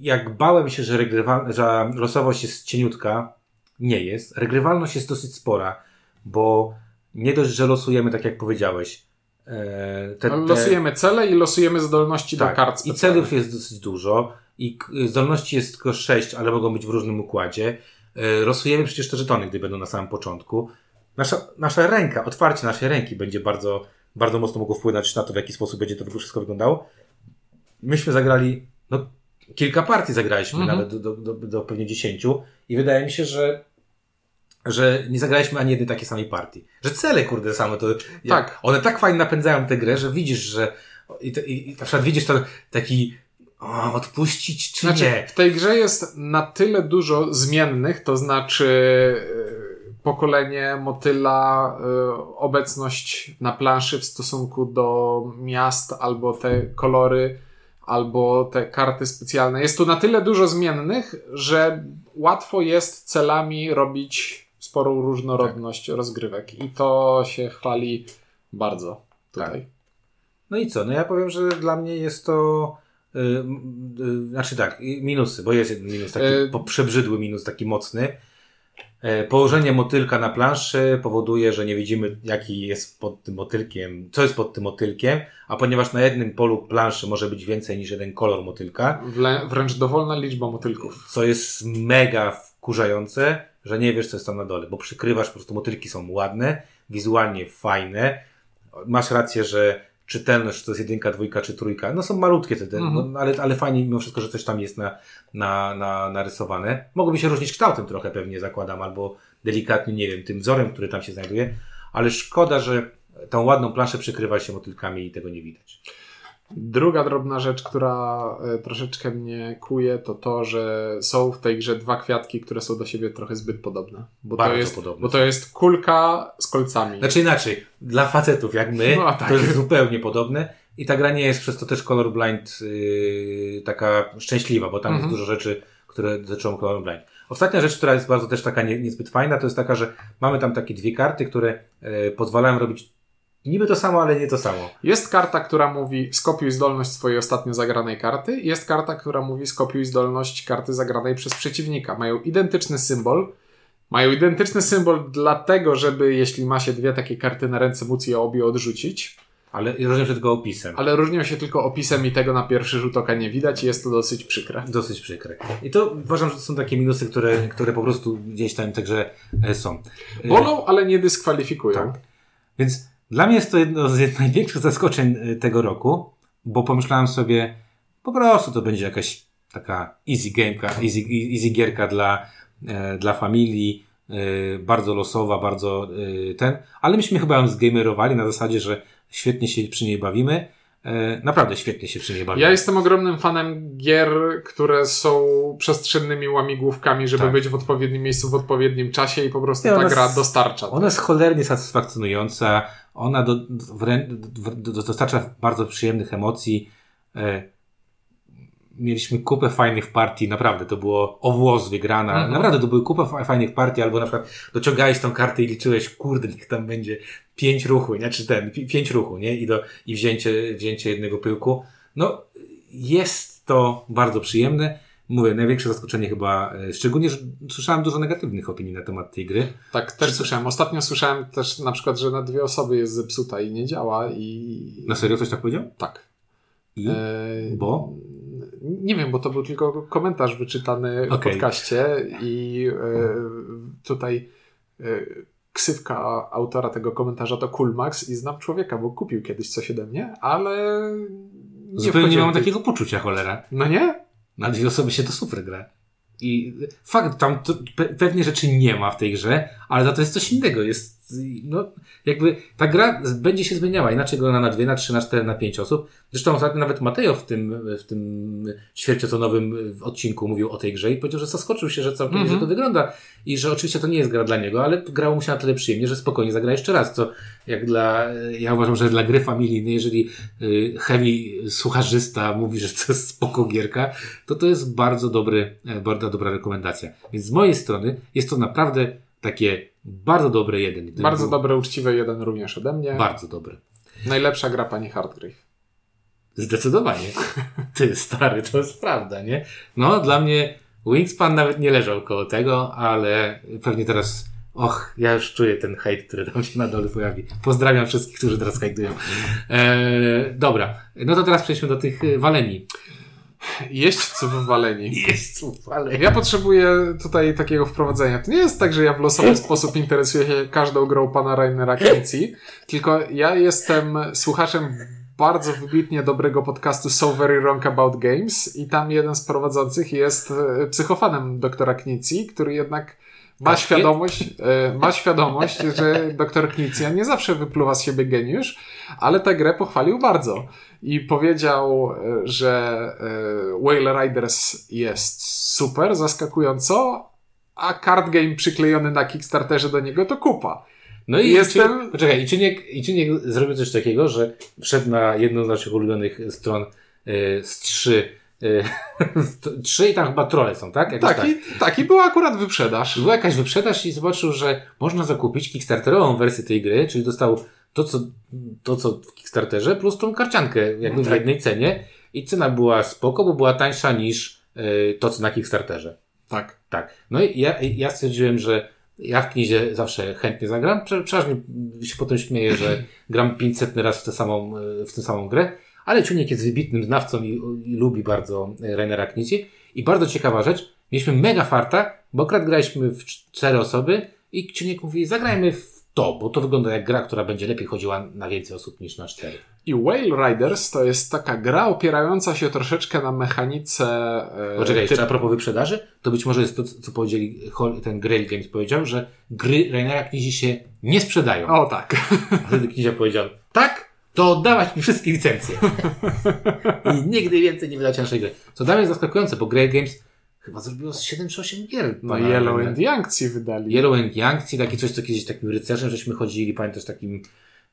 Jak bałem się, że, regrywal, że losowość jest cieniutka, nie jest. Regrywalność jest dosyć spora, bo nie dość, że losujemy, tak jak powiedziałeś. Te, te, Losujemy cele i losujemy zdolności do tak, kart I specjalnych. celów jest dosyć dużo. I zdolności jest tylko 6, ale mogą być w różnym układzie. E, Losujemy przecież te żetony, gdy będą na samym początku. Nasza, nasza ręka, otwarcie naszej ręki będzie bardzo, bardzo mocno mogło wpłynąć na to, w jaki sposób będzie to wszystko wyglądało. Myśmy zagrali, no, kilka partii zagraliśmy, Mhm. nawet do, do, do, do pewnie 10 i wydaje mi się, że że nie zagraliśmy ani jednej takiej samej partii. Że cele, kurde, same to... Tak. One tak fajnie napędzają tę grę, że widzisz, że... I, i, i na przykład widzisz taki... O, odpuścić czy Znaczy, nie? w tej grze jest na tyle dużo zmiennych, to znaczy e, pokolenie motyla, e, obecność na planszy w stosunku do miast, albo te kolory, albo te karty specjalne. Jest tu na tyle dużo zmiennych, że łatwo jest celami robić sporą różnorodność rozgrywek. I to się chwali bardzo tutaj. No i co? No ja powiem, że dla mnie jest to... Y, y, znaczy tak, minusy, bo jest jeden minus, taki po- przebrzydły minus, taki mocny. E, Położenie motylka na planszy powoduje, że nie widzimy, jaki jest pod tym motylkiem, co jest pod tym motylkiem, a ponieważ na jednym polu planszy może być więcej niż jeden kolor motylka, Wlę- wręcz dowolna liczba motylków. co jest mega wkurzające, że nie wiesz, co jest tam na dole, bo przykrywasz, po prostu motylki są ładne, wizualnie fajne. Masz rację, że czytelność, czy to jest jedynka, dwójka, czy trójka, no są malutkie te, te Mhm. no, ale, ale fajnie mimo wszystko, że coś tam jest na, na, na, narysowane. Mogłoby się różnić kształtem trochę pewnie, zakładam, albo delikatnie, nie wiem, tym wzorem, który tam się znajduje, ale szkoda, że tą ładną planszę przykrywa się motylkami i tego nie widać. Druga drobna rzecz, która e, troszeczkę mnie kuje, to to, że są w tej grze dwa kwiatki, które są do siebie trochę zbyt podobne. Bo, to Bardzo jest, podobne bo to jest kulka z kolcami. Znaczy inaczej, dla facetów jak my, No, tak. to jest zupełnie podobne i ta gra nie jest przez to też colorblind yy, taka szczęśliwa, bo tam Mhm. jest dużo rzeczy, które dotyczą colorblind. Ostatnia rzecz, która jest bardzo też taka nie, niezbyt fajna, to jest taka, że mamy tam takie dwie karty, które yy, pozwalają robić niby to samo, ale nie to samo. Jest karta, która mówi skopiuj zdolność swojej ostatnio zagranej karty. Jest karta, która mówi skopiuj zdolność karty zagranej przez przeciwnika. Mają identyczny symbol. Mają identyczny symbol dlatego, żeby jeśli ma się dwie takie karty na ręce, móc je obie odrzucić. Ale różnią się tylko opisem. Ale różnią się tylko opisem i tego na pierwszy rzut oka nie widać i jest to dosyć przykre. Dosyć przykre. I to uważam, że to są takie minusy, które, które po prostu gdzieś tam także e, są. Bolą, ale nie dyskwalifikują. Tak. Więc dla mnie jest to jedno z *laughs* największych zaskoczeń y, tego roku, bo pomyślałem sobie, po prostu to będzie jakaś taka easy gameka, easy, easy gierka dla, e, dla familii, e, bardzo losowa, bardzo e, ten, ale myśmy chyba ją zgamerowali na zasadzie, że świetnie się przy niej bawimy. E, naprawdę świetnie się przy niej bawimy. Ja jestem ogromnym fanem gier, które są przestrzennymi łamigłówkami, żeby Tak. być w odpowiednim miejscu w odpowiednim czasie i po prostu ta gra dostarcza. Ona jest cholernie satysfakcjonująca. Ona do, do, do, dostarcza bardzo przyjemnych emocji. E, mieliśmy kupę fajnych partii, naprawdę. To było o włos wygrana. Mhm. Naprawdę to były kupę fa- fajnych partii, albo na przykład dociągałeś tą kartę i liczyłeś, kurde, niech tam będzie pięć ruchu, nie? Czy ten, pi- pięć ruchu, nie? I, do, i wzięcie, wzięcie jednego pyłku. No, jest to bardzo przyjemne. Mówię, największe zaskoczenie chyba, e, szczególnie, że słyszałem dużo negatywnych opinii na temat tej gry. Tak, też słyszałem. Ostatnio słyszałem też na przykład, że na dwie osoby jest zepsuta i nie działa i... Na serio ktoś tak powiedział? Tak. I? E, Bo? Nie wiem, bo to był tylko komentarz wyczytany w Okej. podcaście i e, tutaj e, ksywka autora tego komentarza to Coolmax i znam człowieka, bo kupił kiedyś coś ode mnie, ale nie Zupełnie nie mam takiego poczucia, cholera. No nie? Na dwie osoby się to super gra. I fakt, tam pewnie rzeczy nie ma w tej grze, ale za to jest coś innego. Jest, no, jakby ta gra będzie się zmieniała. Inaczej grana na dwie, na trzy, na cztery, na pięć osób. Zresztą ostatnio nawet Mateo w tym, w tym ćwierćotonowym odcinku mówił o tej grze i powiedział, że zaskoczył się, że całkiem Mhm. że to wygląda i że oczywiście to nie jest gra dla niego, ale grało mu się na tyle przyjemnie, że spokojnie zagra jeszcze raz, co jak dla, ja uważam, że dla gry familijnej, jeżeli y, heavy słucharzysta mówi, że to jest spoko gierka, to to jest bardzo dobry, e, bardzo dobra rekomendacja. Więc z mojej strony jest to naprawdę takie bardzo dobre jeden. Bardzo był- dobre, uczciwe jeden również ode mnie. Bardzo dobre. Najlepsza gra pani Hardgrave. Zdecydowanie. Ty, stary, to jest prawda, nie? No, dla mnie Wingspan nawet nie leżał koło tego, ale pewnie teraz, och, ja już czuję ten hejt, który tam się na dole pojawi. Pozdrawiam wszystkich, którzy teraz hejtują. E, dobra, no to teraz przejdźmy do tych y, waleni. Jeźdźców waleni. Jest, waleni. Ja potrzebuję tutaj takiego wprowadzenia. To nie jest tak, że ja w losowy *laughs* sposób interesuję się każdą grą pana Rainera Kinci, tylko ja jestem słuchaczem bardzo wybitnie dobrego podcastu So Very Wrong About Games i tam jeden z prowadzących jest e, psychofanem doktora Knici, który jednak ma Tak, świadomość, e, ma świadomość, *laughs* że doktor Knicja nie zawsze wypluwa z siebie geniusz, ale tę grę pochwalił bardzo i powiedział, e, że e, Whale Riders jest super, zaskakująco, a card game przyklejony na Kickstarterze do niego to kupa. No i Jestem- Jestem... Poczekaj, i Czyniek, i Czyniek zrobił coś takiego, że wszedł na jedną z naszych ulubionych stron y, z trzy, *laughs* trzy i tam chyba trole są, tak? Jakoś tak. Taki, taki był akurat wyprzedaż. Była jakaś wyprzedaż i zobaczył, że można zakupić kickstarterową wersję tej gry, czyli dostał to, co, to, co w Kickstarterze, plus tą karciankę jakby w Tak. jednej cenie i cena była spoko, bo była tańsza niż y, to, co na Kickstarterze. Tak. Tak. No i ja, ja stwierdziłem, że ja w knizie zawsze chętnie zagram. Prze- Przeważnie się potem śmieję, że gram 500 raz w tę samą, e, w tę samą grę, ale Ciuniek jest wybitnym znawcą i, i lubi bardzo e, Rainera Knizi. I bardzo ciekawa rzecz, mieliśmy mega farta, bo akurat graliśmy w cztery osoby i Ciuniek mówi, zagrajmy w to, bo to wygląda jak gra, która będzie lepiej chodziła na więcej osób niż na cztery. I Whale Riders to jest taka gra opierająca się troszeczkę na mechanice. e, Poczekaj, jeszcze a propos wyprzedaży, to być może jest to, co powiedzieli, ten Grail Games powiedział, że gry Rainera Knizi się nie sprzedają. O tak. A wtedy Knizia powiedział, tak, to oddawać mi wszystkie licencje. I nigdy więcej nie wydać naszej gry. Co dla mnie jest zaskakujące, bo Grail Games chyba zrobiło z 7 czy 8 gier. No Yellow and Yangtze wydali. Yellow and Yangtze, takie coś, co kiedyś takim rycerzem żeśmy chodzili, pamiętasz takim,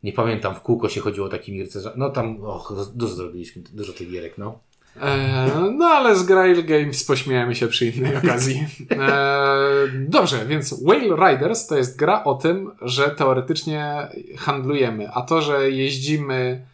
nie pamiętam, w kółko się chodziło takimi rycerzami. No tam, och, dużo zrobiliśmy, dużo tych gierek, no. E, no ale z Grail Games pośmiejemy się przy innej okazji. *laughs* E, dobrze, więc Whale Riders to jest gra o tym, że teoretycznie handlujemy, a to, że jeździmy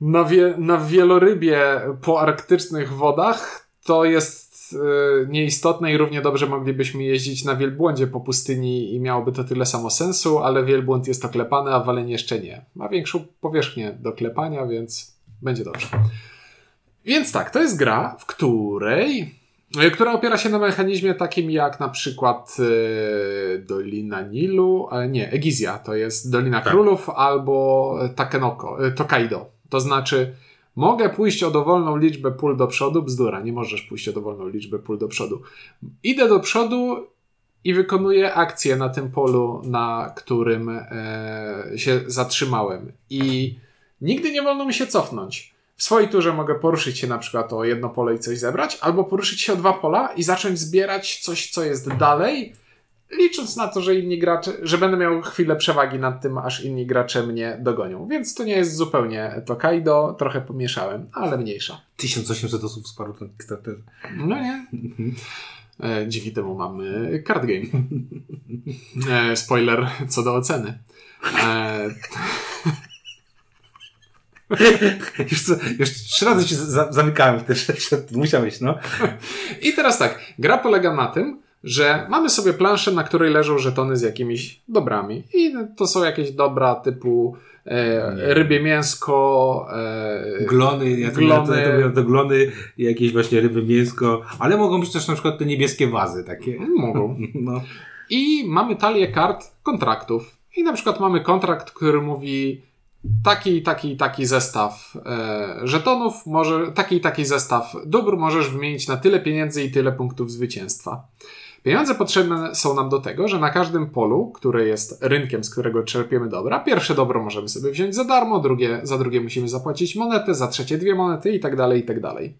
na, wie, na wielorybie po arktycznych wodach, to jest e, nieistotne i równie dobrze moglibyśmy jeździć na wielbłądzie po pustyni i miałoby to tyle samo sensu, ale wielbłąd jest oklepany, a waleń jeszcze nie. Ma większą powierzchnię do klepania, więc będzie dobrze. Więc tak, to jest gra, w której, e, która opiera się na mechanizmie takim jak na przykład e, Dolina Nilu, e, nie, Egizja, to jest Dolina Tak. Królów albo Takenoko, Tokaido. To znaczy, mogę pójść o dowolną liczbę pól do przodu, bzdura, nie możesz pójść o dowolną liczbę pól do przodu. Idę do przodu i wykonuję akcję na tym polu, na którym się zatrzymałem. I nigdy nie wolno mi się cofnąć. W swojej turze mogę poruszyć się na przykład o jedno pole i coś zebrać, albo poruszyć się o dwa pola i zacząć zbierać coś, co jest dalej, licząc na to, że inni gracze, że będę miał chwilę przewagi nad tym, aż inni gracze mnie dogonią. Więc to nie jest zupełnie Tokaido, trochę pomieszałem, ale mniejsza. 1800 osób wsparło ten Kickstarter. No nie. E, dzięki temu mamy card game. E, spoiler co do oceny. *laughs* Już, co, już trzy razy się za, zamykałem w rzeczy. *laughs* Musiałeś, no. I teraz tak, gra polega na tym, że mamy sobie planszę, na której leżą żetony z jakimiś dobrami. I to są jakieś dobra typu e, rybie mięsko, e, glony, ja glony. To, to, to glony, jakieś właśnie ryby mięsko, ale mogą być też na przykład te niebieskie wazy takie. Mogą. *laughs* No. I mamy talię kart kontraktów. I na przykład mamy kontrakt, który mówi taki, taki, taki zestaw e, żetonów, może, taki, taki zestaw dóbr możesz wymienić na tyle pieniędzy i tyle punktów zwycięstwa. Pieniądze potrzebne są nam do tego, że na każdym polu, które jest rynkiem, z którego czerpiemy dobra, pierwsze dobro możemy sobie wziąć za darmo, drugie, za drugie musimy zapłacić monetę, za trzecie dwie monety i tak dalej, i tak dalej.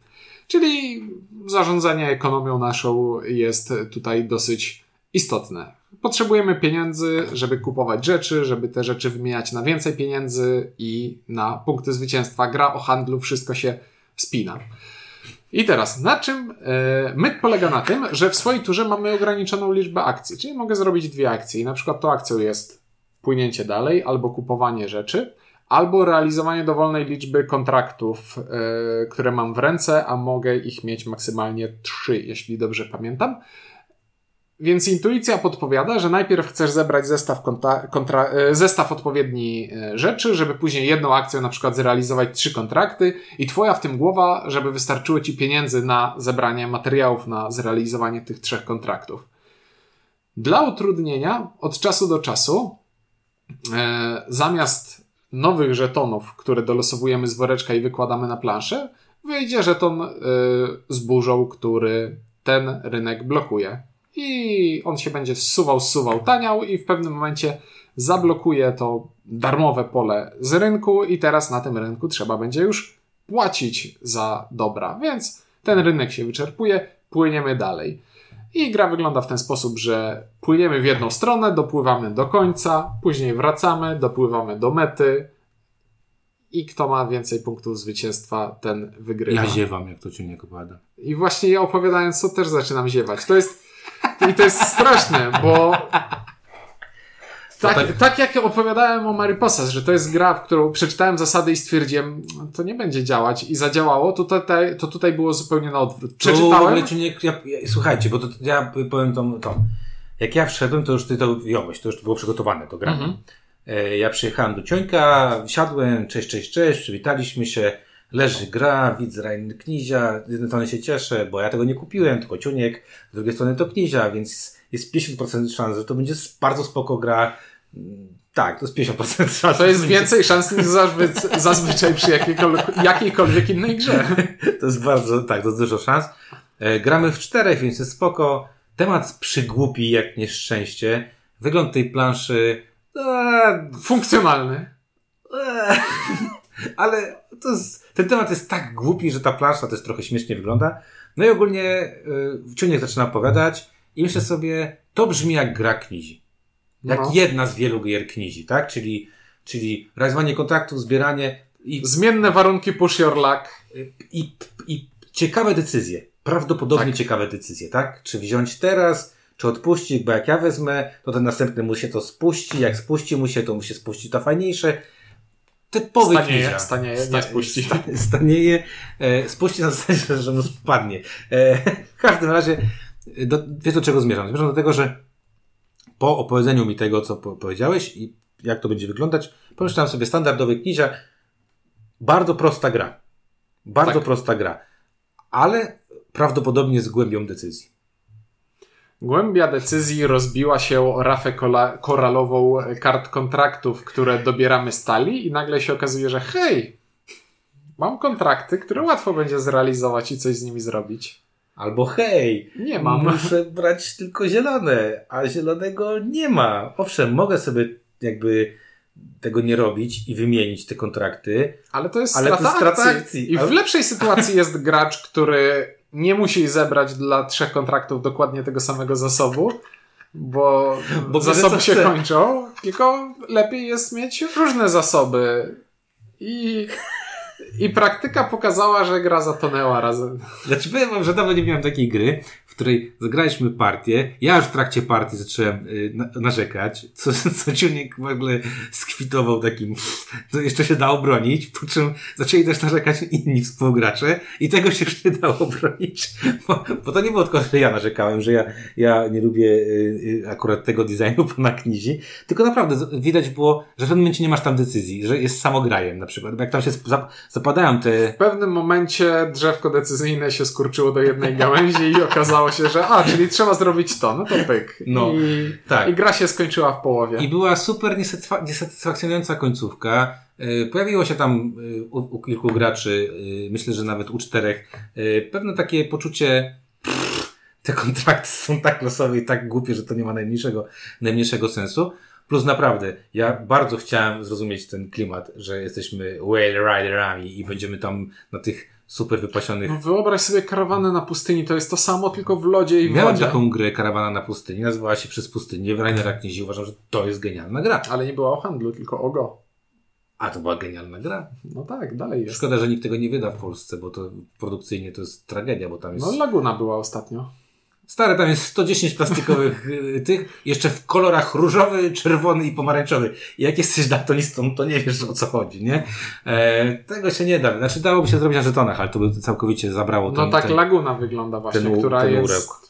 Czyli zarządzanie ekonomią naszą jest tutaj dosyć istotne. Potrzebujemy pieniędzy, żeby kupować rzeczy, żeby te rzeczy wymieniać na więcej pieniędzy i na punkty zwycięstwa. Gra o handlu, wszystko się spina. I teraz, na czym e, myk polega na tym, że w swojej turze mamy ograniczoną liczbę akcji, czyli mogę zrobić dwie akcje i na przykład tą akcją jest płynięcie dalej albo kupowanie rzeczy, albo realizowanie dowolnej liczby kontraktów, e, które mam w ręce, a mogę ich mieć maksymalnie trzy, jeśli dobrze pamiętam. Więc intuicja podpowiada, że najpierw chcesz zebrać zestaw, kontra, kontra, e, zestaw odpowiedni e, rzeczy, żeby później jedną akcją na przykład zrealizować trzy kontrakty i twoja w tym głowa, żeby wystarczyło ci pieniędzy na zebranie materiałów na zrealizowanie tych trzech kontraktów. Dla utrudnienia od czasu do czasu e, zamiast nowych żetonów, które dolosowujemy z woreczka i wykładamy na planszę, wyjdzie żeton e, z burzą, który ten rynek blokuje i on się będzie zsuwał, zsuwał, taniał i w pewnym momencie zablokuje to darmowe pole z rynku i teraz na tym rynku trzeba będzie już płacić za dobra, więc ten rynek się wyczerpuje, płyniemy dalej. I gra wygląda w ten sposób, że płyniemy w jedną stronę, dopływamy do końca, później wracamy, dopływamy do mety i kto ma więcej punktów zwycięstwa, ten wygrywa. Ja ziewam, jak to ci nie opowiada. I właśnie ja opowiadając to też zaczynam ziewać. To jest i to jest straszne, bo tak, tak... tak jak opowiadałem o Mariposas, że to jest gra, w którą przeczytałem zasady i stwierdziłem, to nie będzie działać i zadziałało, to tutaj, to tutaj było zupełnie na odwrót. Przeczytałem... To nie, ja, ja, słuchajcie, bo to, ja powiem to, to. Jak ja wszedłem, to już ty to jąłeś, to już było przygotowane do gra. Mhm. E, ja przyjechałem do Ciońka, siadłem, cześć, cześć, cześć, przywitaliśmy się, leży gra, widzę Rajny Knizia, z jednej strony się cieszę, bo ja tego nie kupiłem, tylko Ciuniek, z drugiej strony to Knizia, więc jest 50% szans, że to będzie bardzo spoko gra. Tak, to jest 50% szans. To jest więcej szans niż *laughs* zazwyczaj przy jakiejkolwiek, jakiejkolwiek innej grze. *laughs* To jest bardzo, tak, to jest dużo szans. E, gramy w czterech, więc jest spoko. Temat przygłupi jak nieszczęście. Wygląd tej planszy e, funkcjonalny. *laughs* E, ale jest, ten temat jest tak głupi, że ta plansza też trochę śmiesznie wygląda. No i ogólnie y, Ciuniek zaczyna opowiadać i myślę sobie, to brzmi jak gra knizi. Jak no. jedna z wielu gier knizi, tak? Czyli, czyli realizowanie kontraktów, zbieranie i... Zmienne warunki push your luck. Y, I, i ciekawe decyzje. Prawdopodobnie tak. ciekawe decyzje, tak? Czy wziąć teraz, czy odpuścić, bo jak ja wezmę, to ten następny mu się to spuści, jak spuści mu się, to mu się spuści to fajniejsze typowy stanieje, knizia. Stanieje, Sta, spuści. Sta, stanieje, e, spuści na zasadzie, że mu spadnie. E, *laughs* w każdym razie, do, wiesz do czego zmierzam? Zmierzam do tego, że po opowiedzeniu mi tego, co po, powiedziałeś i jak to będzie wyglądać, pomyślałem sobie standardowy knizia, bardzo prosta gra. Bardzo tak. prosta gra. Ale prawdopodobnie z głębią decyzji. Głębia decyzji rozbiła się o rafę koralową kart kontraktów, które dobieramy stali i nagle się okazuje, że hej, mam kontrakty, które łatwo będzie zrealizować i coś z nimi zrobić. Albo hej, nie mam. Muszę brać tylko zielone, a zielonego nie ma. Owszem, mogę sobie jakby tego nie robić i wymienić te kontrakty. Ale to jest ale strata, to strata akcji. akcji. I w lepszej sytuacji jest gracz, który nie musi zebrać dla trzech kontraktów dokładnie tego samego zasobu, bo, bo zasoby się chce. kończą, tylko lepiej jest mieć różne zasoby. I, I praktyka pokazała, że gra zatonęła razem. Znaczy powiem wam, że dawno nie miałem takiej gry, w której zagraliśmy partię. Ja już w trakcie partii zacząłem y, na, narzekać, co, co Ciunik w ogóle skwitował takim, to jeszcze się dało bronić, po czym zaczęli też narzekać inni współgracze i tego się już nie dało bronić, bo, bo to nie było tylko, że ja narzekałem, że ja, ja nie lubię y, y, akurat tego designu pana Knizi, tylko naprawdę widać było, że w pewnym momencie nie masz tam decyzji, że jest samograjem na przykład, bo jak tam się zap- zapadają te W pewnym momencie drzewko decyzyjne się skurczyło do jednej gałęzi i okazało się, że a, czyli trzeba zrobić to, no to pyk. No, I, tak. I gra się skończyła w połowie. I była super niesatysfa- niesatysfakcjonująca końcówka. E, Pojawiło się tam e, u, u kilku graczy, e, myślę, że nawet u czterech, pewne takie poczucie, pff, te kontrakty są tak losowe i tak głupie, że to nie ma najmniejszego, najmniejszego sensu. Plus naprawdę, ja bardzo chciałem zrozumieć ten klimat, że jesteśmy whale riderami i będziemy tam na tych super wypasionych No wyobraź sobie karawanę na pustyni, to jest to samo, tylko w lodzie i w Miałem wodzie. taką grę Karawana na pustyni, nazywała się Przez pustynię, w Rainera Knizi. Uważam, że to jest genialna gra. Ale nie była o handlu, tylko o go. A to była genialna gra. No tak, dalej jest. Szkoda, że nikt tego nie wyda w Polsce, bo to produkcyjnie to jest tragedia, bo tam jest... No Laguna była ostatnio. Stare, tam jest 110 plastikowych y, tych, jeszcze w kolorach różowy, czerwony i pomarańczowy. I jak jesteś daltonistą, to nie wiesz o co chodzi, nie? E, tego się nie da. Znaczy dałoby się zrobić na żetonach, ale to by całkowicie zabrało No ten, tak ten, Laguna wygląda właśnie, ten która ten jest urełk.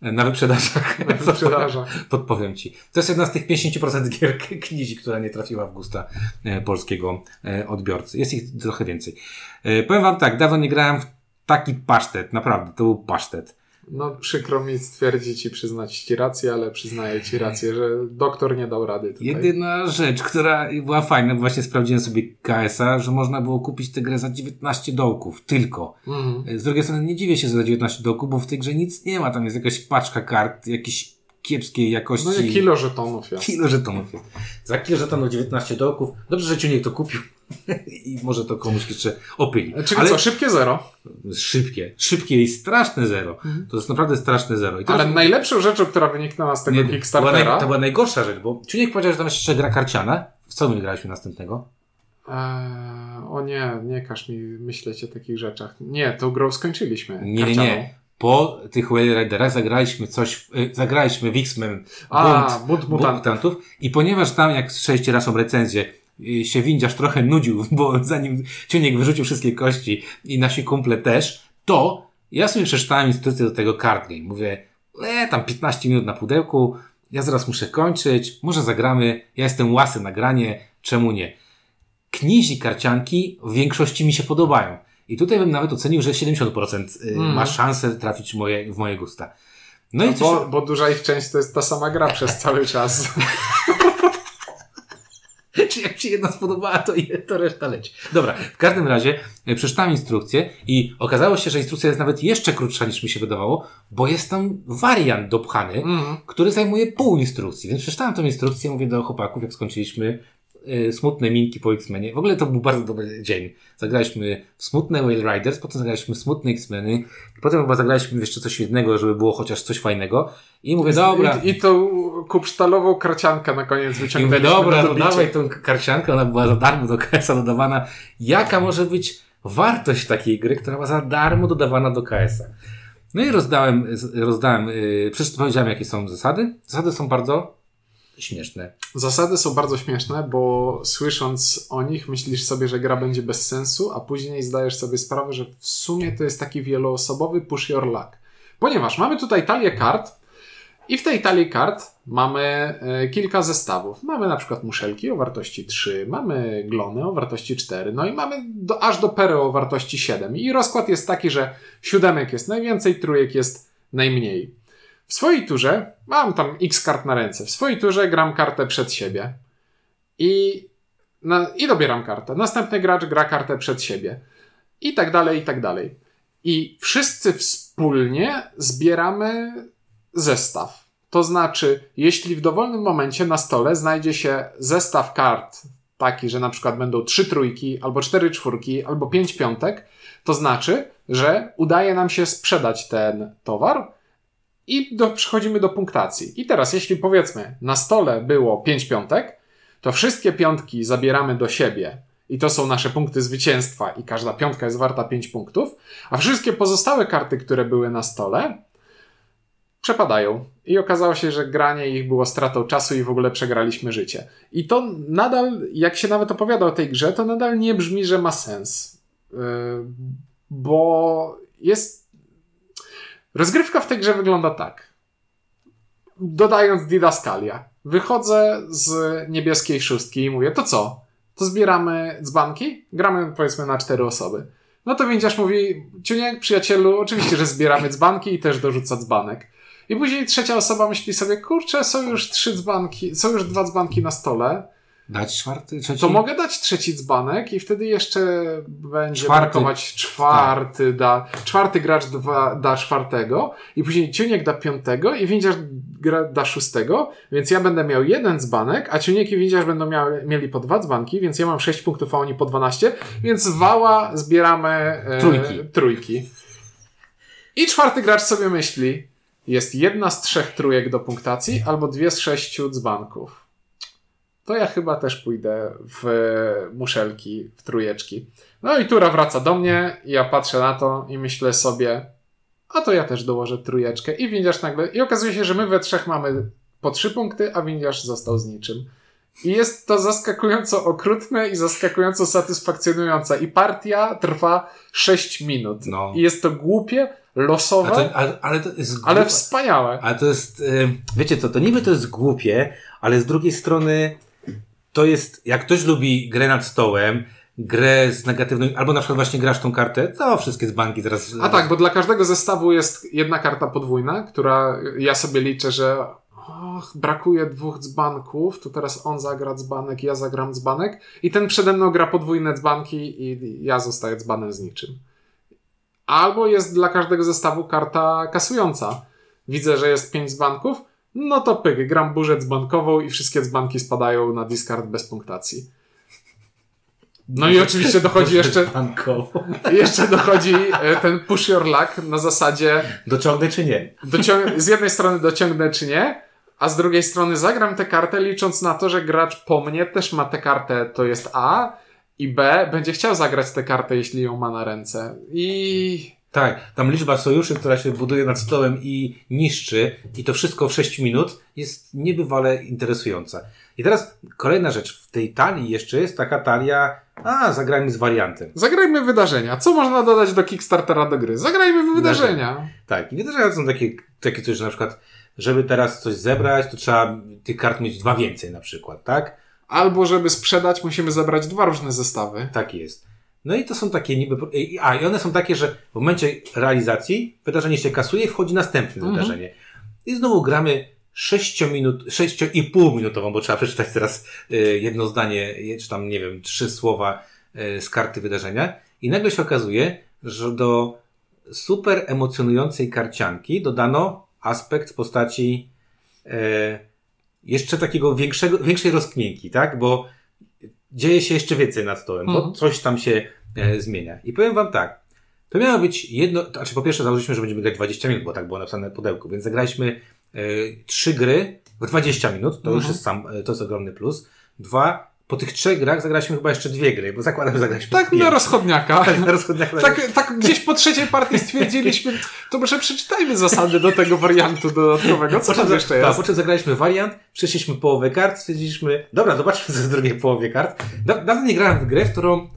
na wyprzedażach. *laughs* na wyprzedażach. *laughs* Podpowiem ci. To jest jedna z tych 50% gier knizi, która nie trafiła w gusta e, polskiego e, odbiorcy. Jest ich trochę więcej. E, powiem wam tak, dawno nie grałem w taki pasztet. Naprawdę, to był pasztet. No przykro mi stwierdzić i przyznać ci rację, ale przyznaję ci rację, że doktor nie dał rady tutaj. Jedyna rzecz, która była fajna, bo właśnie sprawdziłem sobie KS-a, że można było kupić tę grę za 19 dołków. Tylko. Mhm. Z drugiej strony nie dziwię się że za 19 dołków, bo w tej grze nic nie ma. Tam jest jakaś paczka kart, jakiejś kiepskiej jakości. No nie kilo żetonów jest. Kilo żetonów jest. Za kilo żetonów 19 dołków. Dobrze, że Ciuniek to kupił. *laughs* I może to komuś jeszcze opyli. Czyli Ale co, szybkie zero. szybkie. Szybkie i straszne zero. To jest naprawdę straszne zero. I Ale najlepszą rzeczą, która wyniknęła z tego nie, to, była naj, Kickstartera... to była najgorsza rzecz, bo Ciuniek powiedział, że tam jest jeszcze gra karciana. W co my graliśmy następnego? Eee, o nie, nie każ mi myśleć o takich rzeczach. Nie, tą grą skończyliśmy. Nie, karcianą. nie. Po tych Whale Riderach zagraliśmy coś, y, zagraliśmy w X-Men Bunt, Bunt Bunt Mutant. Mutantów i ponieważ tam, jak słyszeliście naszą recenzję, y, się windziarz trochę nudził, *laughs* bo zanim Ciuniek wyrzucił wszystkie kości i nasi kumple też, to ja sobie przeczytałem instrukcję do tego card game. Mówię, e, tam 15 minut na pudełku, ja zaraz muszę kończyć, może zagramy, ja jestem łasy na granie, czemu nie? Knizi karcianki w większości mi się podobają. I tutaj bym nawet ocenił, że 70% y, Mm. ma szansę trafić w moje, w moje gusta. No i No coś, bo, bo duża ich część to jest ta sama gra przez cały czas. *laughs* Czy jak ci jedna spodobała, to, to reszta leci. Dobra, w każdym razie e, przeczytałem instrukcję i okazało się, że instrukcja jest nawet jeszcze krótsza niż mi się wydawało, bo jest tam wariant dopchany, Mhm. który zajmuje pół instrukcji. Więc przeczytałem tą instrukcję, mówię do chłopaków, jak skończyliśmy smutne minki po X-Menie. W ogóle to był bardzo dobry dzień. Zagraliśmy w smutne Whale Riders, potem zagraliśmy smutne X-Meny, i potem chyba zagraliśmy jeszcze coś jednego, żeby było chociaż coś fajnego. I mówię, dobra, I, I tą kupsztalową kraciankę na koniec i mówię, wyciągnęliśmy dobra, do to dawaj tą karciankę, ona była za darmo do KS-a dodawana. Jaka może być wartość takiej gry, która była za darmo dodawana do KS-a? No i rozdałem, rozdałem, yy, przecież powiedziałem, jakie są zasady. Zasady są bardzo śmieszne. Zasady są bardzo śmieszne, bo słysząc o nich myślisz sobie, że gra będzie bez sensu, a później zdajesz sobie sprawę, że w sumie to jest taki wieloosobowy push your luck. Ponieważ mamy tutaj talię kart i w tej talii kart mamy e, kilka zestawów. Mamy na przykład muszelki o wartości 3, mamy glony o wartości 4, no i mamy do, aż do pery o wartości 7. I rozkład jest taki, że siódemek jest najwięcej, trójek jest najmniej. W swojej turze mam tam x kart na ręce. W swojej turze gram kartę przed siebie i, na, i dobieram kartę. Następny gracz gra kartę przed siebie. I tak dalej, i tak dalej. I wszyscy wspólnie zbieramy zestaw. To znaczy, jeśli w dowolnym momencie na stole znajdzie się zestaw kart taki, że na przykład będą trzy trójki, albo cztery czwórki, albo pięć piątek, to znaczy, że udaje nam się sprzedać ten towar i do, przechodzimy do punktacji. I teraz, jeśli powiedzmy, na stole było pięć piątek, to wszystkie piątki zabieramy do siebie I to są nasze punkty zwycięstwa i każda piątka jest warta 5 punktów, a wszystkie pozostałe karty, które były na stole, przepadają. I okazało się, że granie ich było stratą czasu i w ogóle przegraliśmy życie. I to nadal, jak się nawet opowiada o tej grze, to nadal nie brzmi, że ma sens. Yy, bo jest. Rozgrywka w tej grze wygląda tak. Dodając Didaskalia. Wychodzę z niebieskiej szóstki i mówię, to co? To zbieramy dzbanki? Gramy powiedzmy na cztery osoby. No to windziarz mówi, Ciuniek, przyjacielu, oczywiście, że zbieramy dzbanki i też dorzuca dzbanek. I później trzecia osoba myśli sobie, kurczę, są już trzy dzbanki, są już dwa dzbanki na stole. Dać czwarty, trzeci? To mogę dać trzeci dzbanek i wtedy jeszcze będzie Czwarty. brakować czwarty, da, czwarty gracz dwa, da czwartego i później Ciuniek da piątego i windziarz da szóstego, więc ja będę miał jeden dzbanek, a Ciuniek i windziarz będą miały, mieli po dwa dzbanki, więc ja mam sześć punktów, a oni po dwanaście, więc wała zbieramy e, Trójki. trójki. I czwarty gracz sobie myśli, jest jedna z trzech trójek do punktacji albo dwie z sześciu dzbanków to ja chyba też pójdę w muszelki, w trójeczki. No i tura wraca do mnie, i ja patrzę na to i myślę sobie, a to ja też dołożę trójeczkę i windiarz nagle, i okazuje się, że my we trzech mamy po trzy punkty, a windiarz został z niczym. I jest to zaskakująco okrutne i zaskakująco satysfakcjonujące. I partia trwa 6 minut. No. I jest to głupie, losowe, to, ale, ale to jest ale wspaniałe. Ale to jest, y, wiecie co, to niby to jest głupie, ale z drugiej strony to jest, jak ktoś lubi grę nad stołem, grę z negatywną, albo na przykład właśnie grasz tą kartę, to wszystkie z banki teraz... A tak, bo dla każdego zestawu jest jedna karta podwójna, która ja sobie liczę, że och, brakuje dwóch dzbanków, to teraz on zagra dzbanek, ja zagram dzbanek i ten przede mną gra podwójne dzbanki i ja zostaję dzbanem z niczym. Albo jest dla każdego zestawu karta kasująca. Widzę, że jest pięć dzbanków, no to pyk, gram burzę dzbankową i wszystkie dzbanki spadają na discard bez punktacji. No i oczywiście dochodzi jeszcze, Bankowo. jeszcze dochodzi e, ten push your luck na zasadzie Dociągnę czy nie? dociąg- z jednej strony dociągnę czy nie, a z drugiej strony zagram tę kartę licząc na to, że gracz po mnie też ma tę kartę, to jest A i B będzie chciał zagrać tę kartę, jeśli ją ma na ręce. I Tak, tam liczba sojuszy, która się buduje nad stołem i niszczy, i to wszystko w 6 minut, jest niebywale interesująca. I teraz kolejna rzecz. W tej talii jeszcze jest taka talia, a zagrajmy z wariantem. zagrajmy wydarzenia. Co można dodać do Kickstartera do gry? Zagrajmy w wydarzenia. Tak, i wydarzenia są takie, takie coś, że na przykład, żeby teraz coś zebrać, to trzeba tych kart mieć dwa więcej na przykład, tak? Albo żeby sprzedać, musimy zebrać dwa różne zestawy. Tak jest. No i to są takie niby. A, i one są takie, że w momencie realizacji wydarzenie się kasuje i wchodzi następne Mhm. wydarzenie. I znowu gramy 6 minut, 6,5 minutową, bo trzeba przeczytać teraz y, jedno zdanie, czy tam, nie wiem, trzy słowa y, z karty wydarzenia. I nagle się okazuje, że do super emocjonującej karcianki dodano aspekt w postaci e, jeszcze takiego większego, większej rozkminki, tak? Bo dzieje się jeszcze więcej nad stołem, bo Mhm. coś tam się e, zmienia. I powiem wam tak, to miało być jedno, to znaczy po pierwsze założyliśmy, że będziemy grać 20 minut, bo tak było napisane na pudełku, więc zagraliśmy e, trzy gry w 20 minut, to już Mhm. jest sam, e, to jest ogromny plus. Dwa, po tych trzech grach zagraliśmy chyba jeszcze dwie gry, bo zakładam, że zagraliśmy Tak pięć. na rozchodniaka. Tak, na rozchodniach Tak, tak gdzieś po trzeciej partii stwierdziliśmy, to może przeczytajmy zasady do tego wariantu dodatkowego. Co tam jeszcze Tak, jest? po czym zagraliśmy wariant, przeszliśmy połowę kart, stwierdziliśmy, dobra, zobaczmy co w drugiej połowie kart. Da, dawno nie grałem w grę, w którą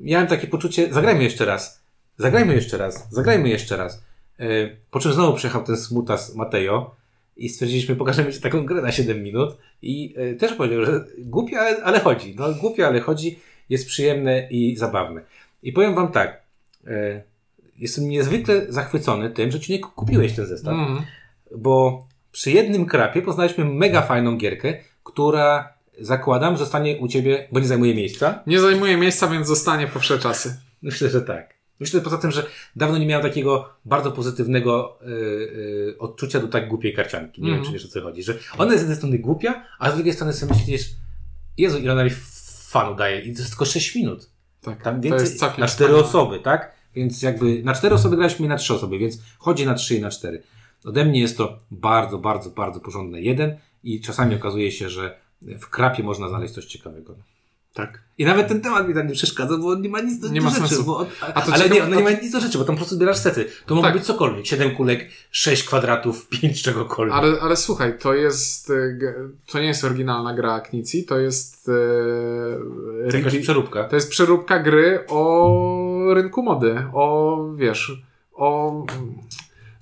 miałem takie poczucie, zagrajmy jeszcze raz, zagrajmy jeszcze raz, zagrajmy jeszcze raz. Yy, po czym znowu przyjechał ten smutas Mateo i stwierdziliśmy, pokażemy ci taką grę na 7 minut i yy, też powiedział, że głupia, ale, ale chodzi. No głupia, ale chodzi, jest przyjemne i zabawne. I powiem wam tak, yy, jestem niezwykle zachwycony tym, że ci nie kupiłeś ten zestaw Mm. bo przy jednym krapie poznaliśmy mega fajną gierkę, która zakładam zostanie u ciebie, bo nie zajmuje miejsca. Nie zajmuje miejsca, więc zostanie po wsze czasy. Myślę, że tak. Myślę poza tym, że dawno nie miałem takiego bardzo pozytywnego y, y, odczucia do tak głupiej karcianki. Nie Mhm. wiem, czy wiesz o co chodzi. Że ona jest z jednej strony głupia, a z drugiej strony sobie myślisz, Jezu, ile ona mi fanu daje. I to jest tylko 6 minut. Tak, Tam to więcej, jest całkiem na cztery wspaniałe. osoby, tak? Więc jakby na cztery osoby graliśmy i na trzy osoby, więc chodzi na trzy i na cztery. Ode mnie jest to bardzo, bardzo, bardzo porządne jeden i czasami okazuje się, że w krapie można znaleźć coś ciekawego. Tak. I nawet ten temat mi tam nie przeszkadza, bo on nie ma nic do, Nie do ma rzeczy. sensu. Bo, A to ale ciekawe- nie, no nie ma nic do rzeczy, bo tam po prostu zbierasz sety. To mogło Tak. być cokolwiek. Siedem kulek, sześć kwadratów, *laughs* pięć czegokolwiek. Ale, ale słuchaj, to jest. e, To nie jest oryginalna gra Knici, to jest. E, Jakaś przeróbka. to jest przeróbka gry o rynku mody. O wiesz. O.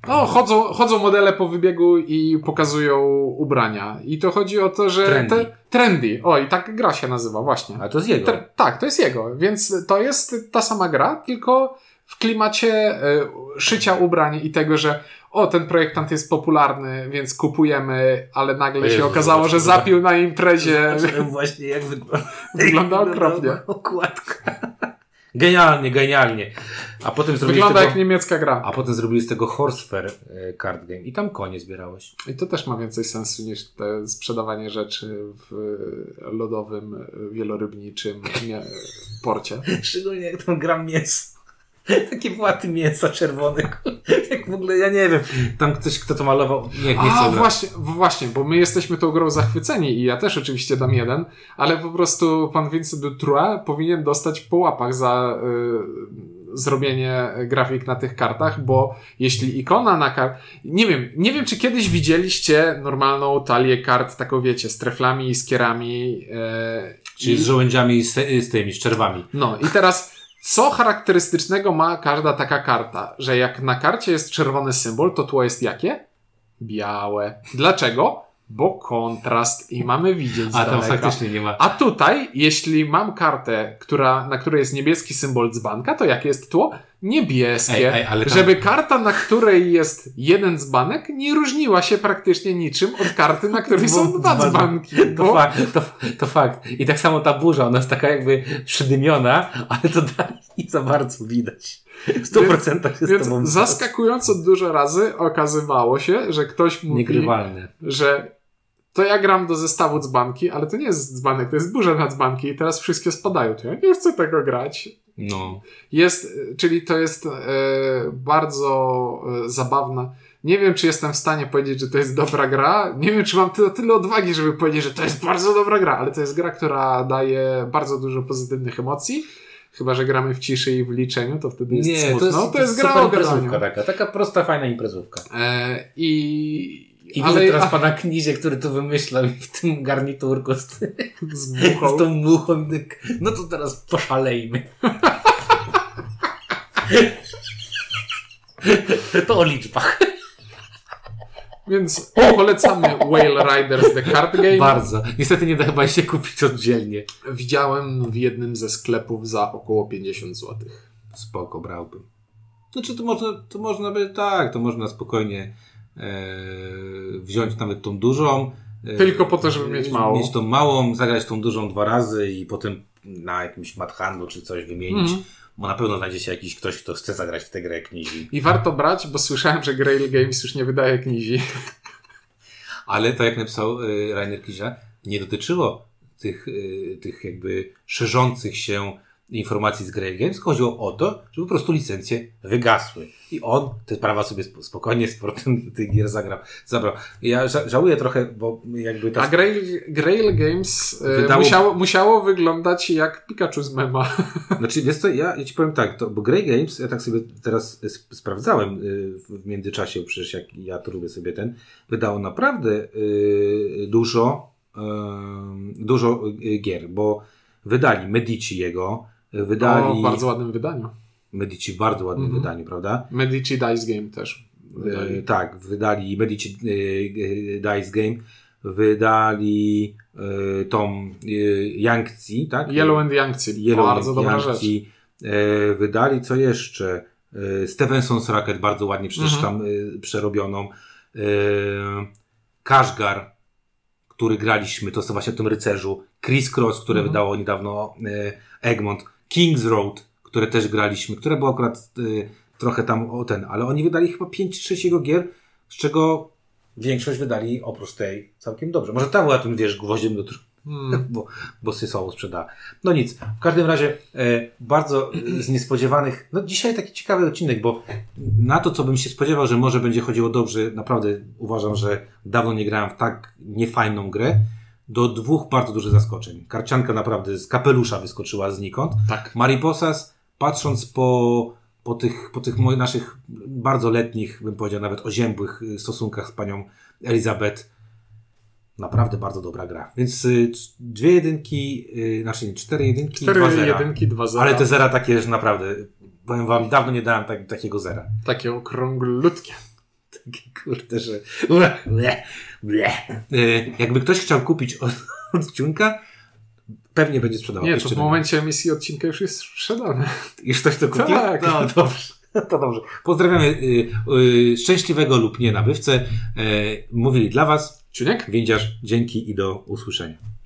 No, chodzą, chodzą modele po wybiegu i pokazują ubrania. I to chodzi o to, że. Trendy. Te, trendy. O, i tak gra się nazywa, właśnie. A to z jego. Tr- tak, to jest jego, więc to jest ta sama gra, tylko w klimacie e, szycia ubrań i tego, że o, ten projektant jest popularny, więc kupujemy, ale nagle Jezu, się okazało, zobacz, że zapił na imprezie. Właśnie jak wygląda. *laughs* Wygląda okropnie. Okładka. Genialnie, genialnie. A potem zrobili Wygląda z tego, jak niemiecka gra. A potem zrobili z tego Horsefair e, card game i tam konie zbierałeś. I to też ma więcej sensu niż te sprzedawanie rzeczy w lodowym, wielorybniczym porcie. *laughs* Szczególnie jak tam gram mięso. *laughs* Takie płaty mięsa czerwone. *laughs* Jak w ogóle, ja nie wiem. Tam ktoś, kto to malował, nie, nie A, właśnie, właśnie, bo my jesteśmy tą grą zachwyceni i ja też oczywiście dam jeden, ale po prostu pan Vincent Dutroux powinien dostać po łapach za y, zrobienie grafik na tych kartach, bo jeśli ikona na kart... Nie wiem, nie wiem, czy kiedyś widzieliście normalną talię kart, taką wiecie, z treflami i skierami. y, Czyli i- z żołędziami i z, z tymi, z czerwami. no i teraz, co charakterystycznego ma każda taka karta? Że jak na karcie jest czerwony symbol, to tło jest jakie? Białe. Dlaczego? Bo kontrast i mamy widzieć A tam faktycznie nie ma. A tutaj, jeśli mam kartę, która, na której jest niebieski symbol dzbanka, to jakie jest tło? Niebieskie. Ej, ej, tam- Żeby karta, na której jest jeden dzbanek, nie różniła się praktycznie niczym od karty, na której *laughs* są dwa dzbanki. To, Bo fakt, to, to fakt. I tak samo ta burza, ona jest taka jakby przydymiona, ale to dalej nie za bardzo widać. W 100% się z Więc zaskakująco dużo razy okazywało się, że ktoś mówi, Niegrywalne. że to ja gram do zestawu dzbanki, ale to nie jest dzbanek, to jest burza na dzbanki i teraz wszystkie spadają. To ja nie chcę tego grać. No. Jest, czyli to jest e, bardzo e, zabawna. Nie wiem, czy jestem w stanie powiedzieć, że to jest dobra gra. Nie wiem, czy mam tyle, tyle odwagi, żeby powiedzieć, że to jest bardzo dobra gra, ale to jest gra, która daje bardzo dużo pozytywnych emocji. Chyba, że gramy w ciszy i w liczeniu, to wtedy jest Nie, smutno. to jest, to jest gra super o graniu. imprezówka taka. Taka prosta, fajna imprezówka. E, I, I widzę teraz pana Knizie, który to wymyślał i w tym garniturku z, z z tą muchą. No to teraz poszalejmy. To o liczbach. Więc polecamy Whale Riders The Card Game. Bardzo. Niestety nie da chyba się kupić oddzielnie. Widziałem w jednym ze sklepów za około 50 zł. Spoko, brałbym. Znaczy to można, to można by tak, to można spokojnie wziąć nawet tą dużą. e, Tylko po to, żeby mieć małą. Mieć tą małą, zagrać tą dużą dwa razy i potem na jakimś mathandlu czy coś wymienić. Mhm. Bo na pewno znajdzie się jakiś ktoś, kto chce zagrać w tę grę knizi. I warto brać, bo słyszałem, że Grail Games już nie wydaje knizi. *laughs* Ale to jak napisał y, Rainer Kizia, nie dotyczyło tych, tych jakby szerzących się informacji z Grail Games. Chodziło o to, żeby po prostu licencje wygasły. I on te prawa sobie sp- spokojnie z portem tych gier zagrał, zabrał. Ja ża- żałuję trochę, bo jakby ta... A Grail, Grail Games e, Wydało- musiało, musiało wyglądać jak Pikachu z mema. *laughs* Znaczy, wiesz co, ja, ja ci powiem tak, to, bo Grey Games, ja tak sobie teraz sp- sprawdzałem y, w międzyczasie, przecież jak ja to lubię sobie ten, wydało naprawdę y, dużo, dużo y, gier, bo wydali Medici jego, wydali O, w bardzo ładnym wydaniu. Medici w bardzo ładnym Mhm. wydaniu, prawda? Medici Dice Game też. Wydali. tak, wydali Medici y, y, Dice Game, wydali tą y, Yangtze, tak? Yellow and Yangtze. Yellow bardzo dobra Yangtze, rzecz. E, wydali co jeszcze? E, Stevenson's Racket bardzo ładnie przecież Mhm. tam e, przerobioną. E, Kashgar, który graliśmy, to jest właśnie o tym rycerzu. Criss Cross, które Mhm. wydało niedawno e, Egmont. King's Road, które też graliśmy, które było akurat e, trochę tam o ten, ale oni wydali chyba 5 czy 6 jego gier, z czego większość wydali oprócz tej całkiem dobrze. Może ta była tym, wiesz, gwoździem do Hmm. *laughs* bo, bo Sysoło sprzeda. No nic, w każdym razie e, bardzo e, z niespodziewanych, no dzisiaj taki ciekawy odcinek, bo na to, co bym się spodziewał, że może będzie chodziło dobrze, naprawdę uważam, że dawno nie grałem w tak niefajną grę, do dwóch bardzo dużych zaskoczeń. Karcianka naprawdę z kapelusza wyskoczyła znikąd. Tak. Mariposas, patrząc po, po tych, po tych moich, naszych bardzo letnich, bym powiedział nawet oziębłych y, stosunkach z panią Elizabeth, naprawdę bardzo dobra gra. Więc y, dwie jedynki, y, znaczy nie, cztery jedynki, Cztery dwa zera. jedynki, dwa zera. Ale te zera takie, że naprawdę, powiem wam, dawno nie dałem tak, takiego zera. Takie okrąglutkie. Takie kurde, że... Ble, ble, ble. Y, Jakby ktoś chciał kupić od, *laughs* od Ciunka, pewnie będzie sprzedawał. Nie, to w momencie emisji odcinka już jest sprzedane. Już ktoś to kupił? Tak. No dobrze. *laughs* To dobrze. Pozdrawiamy y, y, szczęśliwego lub nie nabywcę. Y, mówili dla Was Ciuniek? Windziarz. Dzięki i do usłyszenia.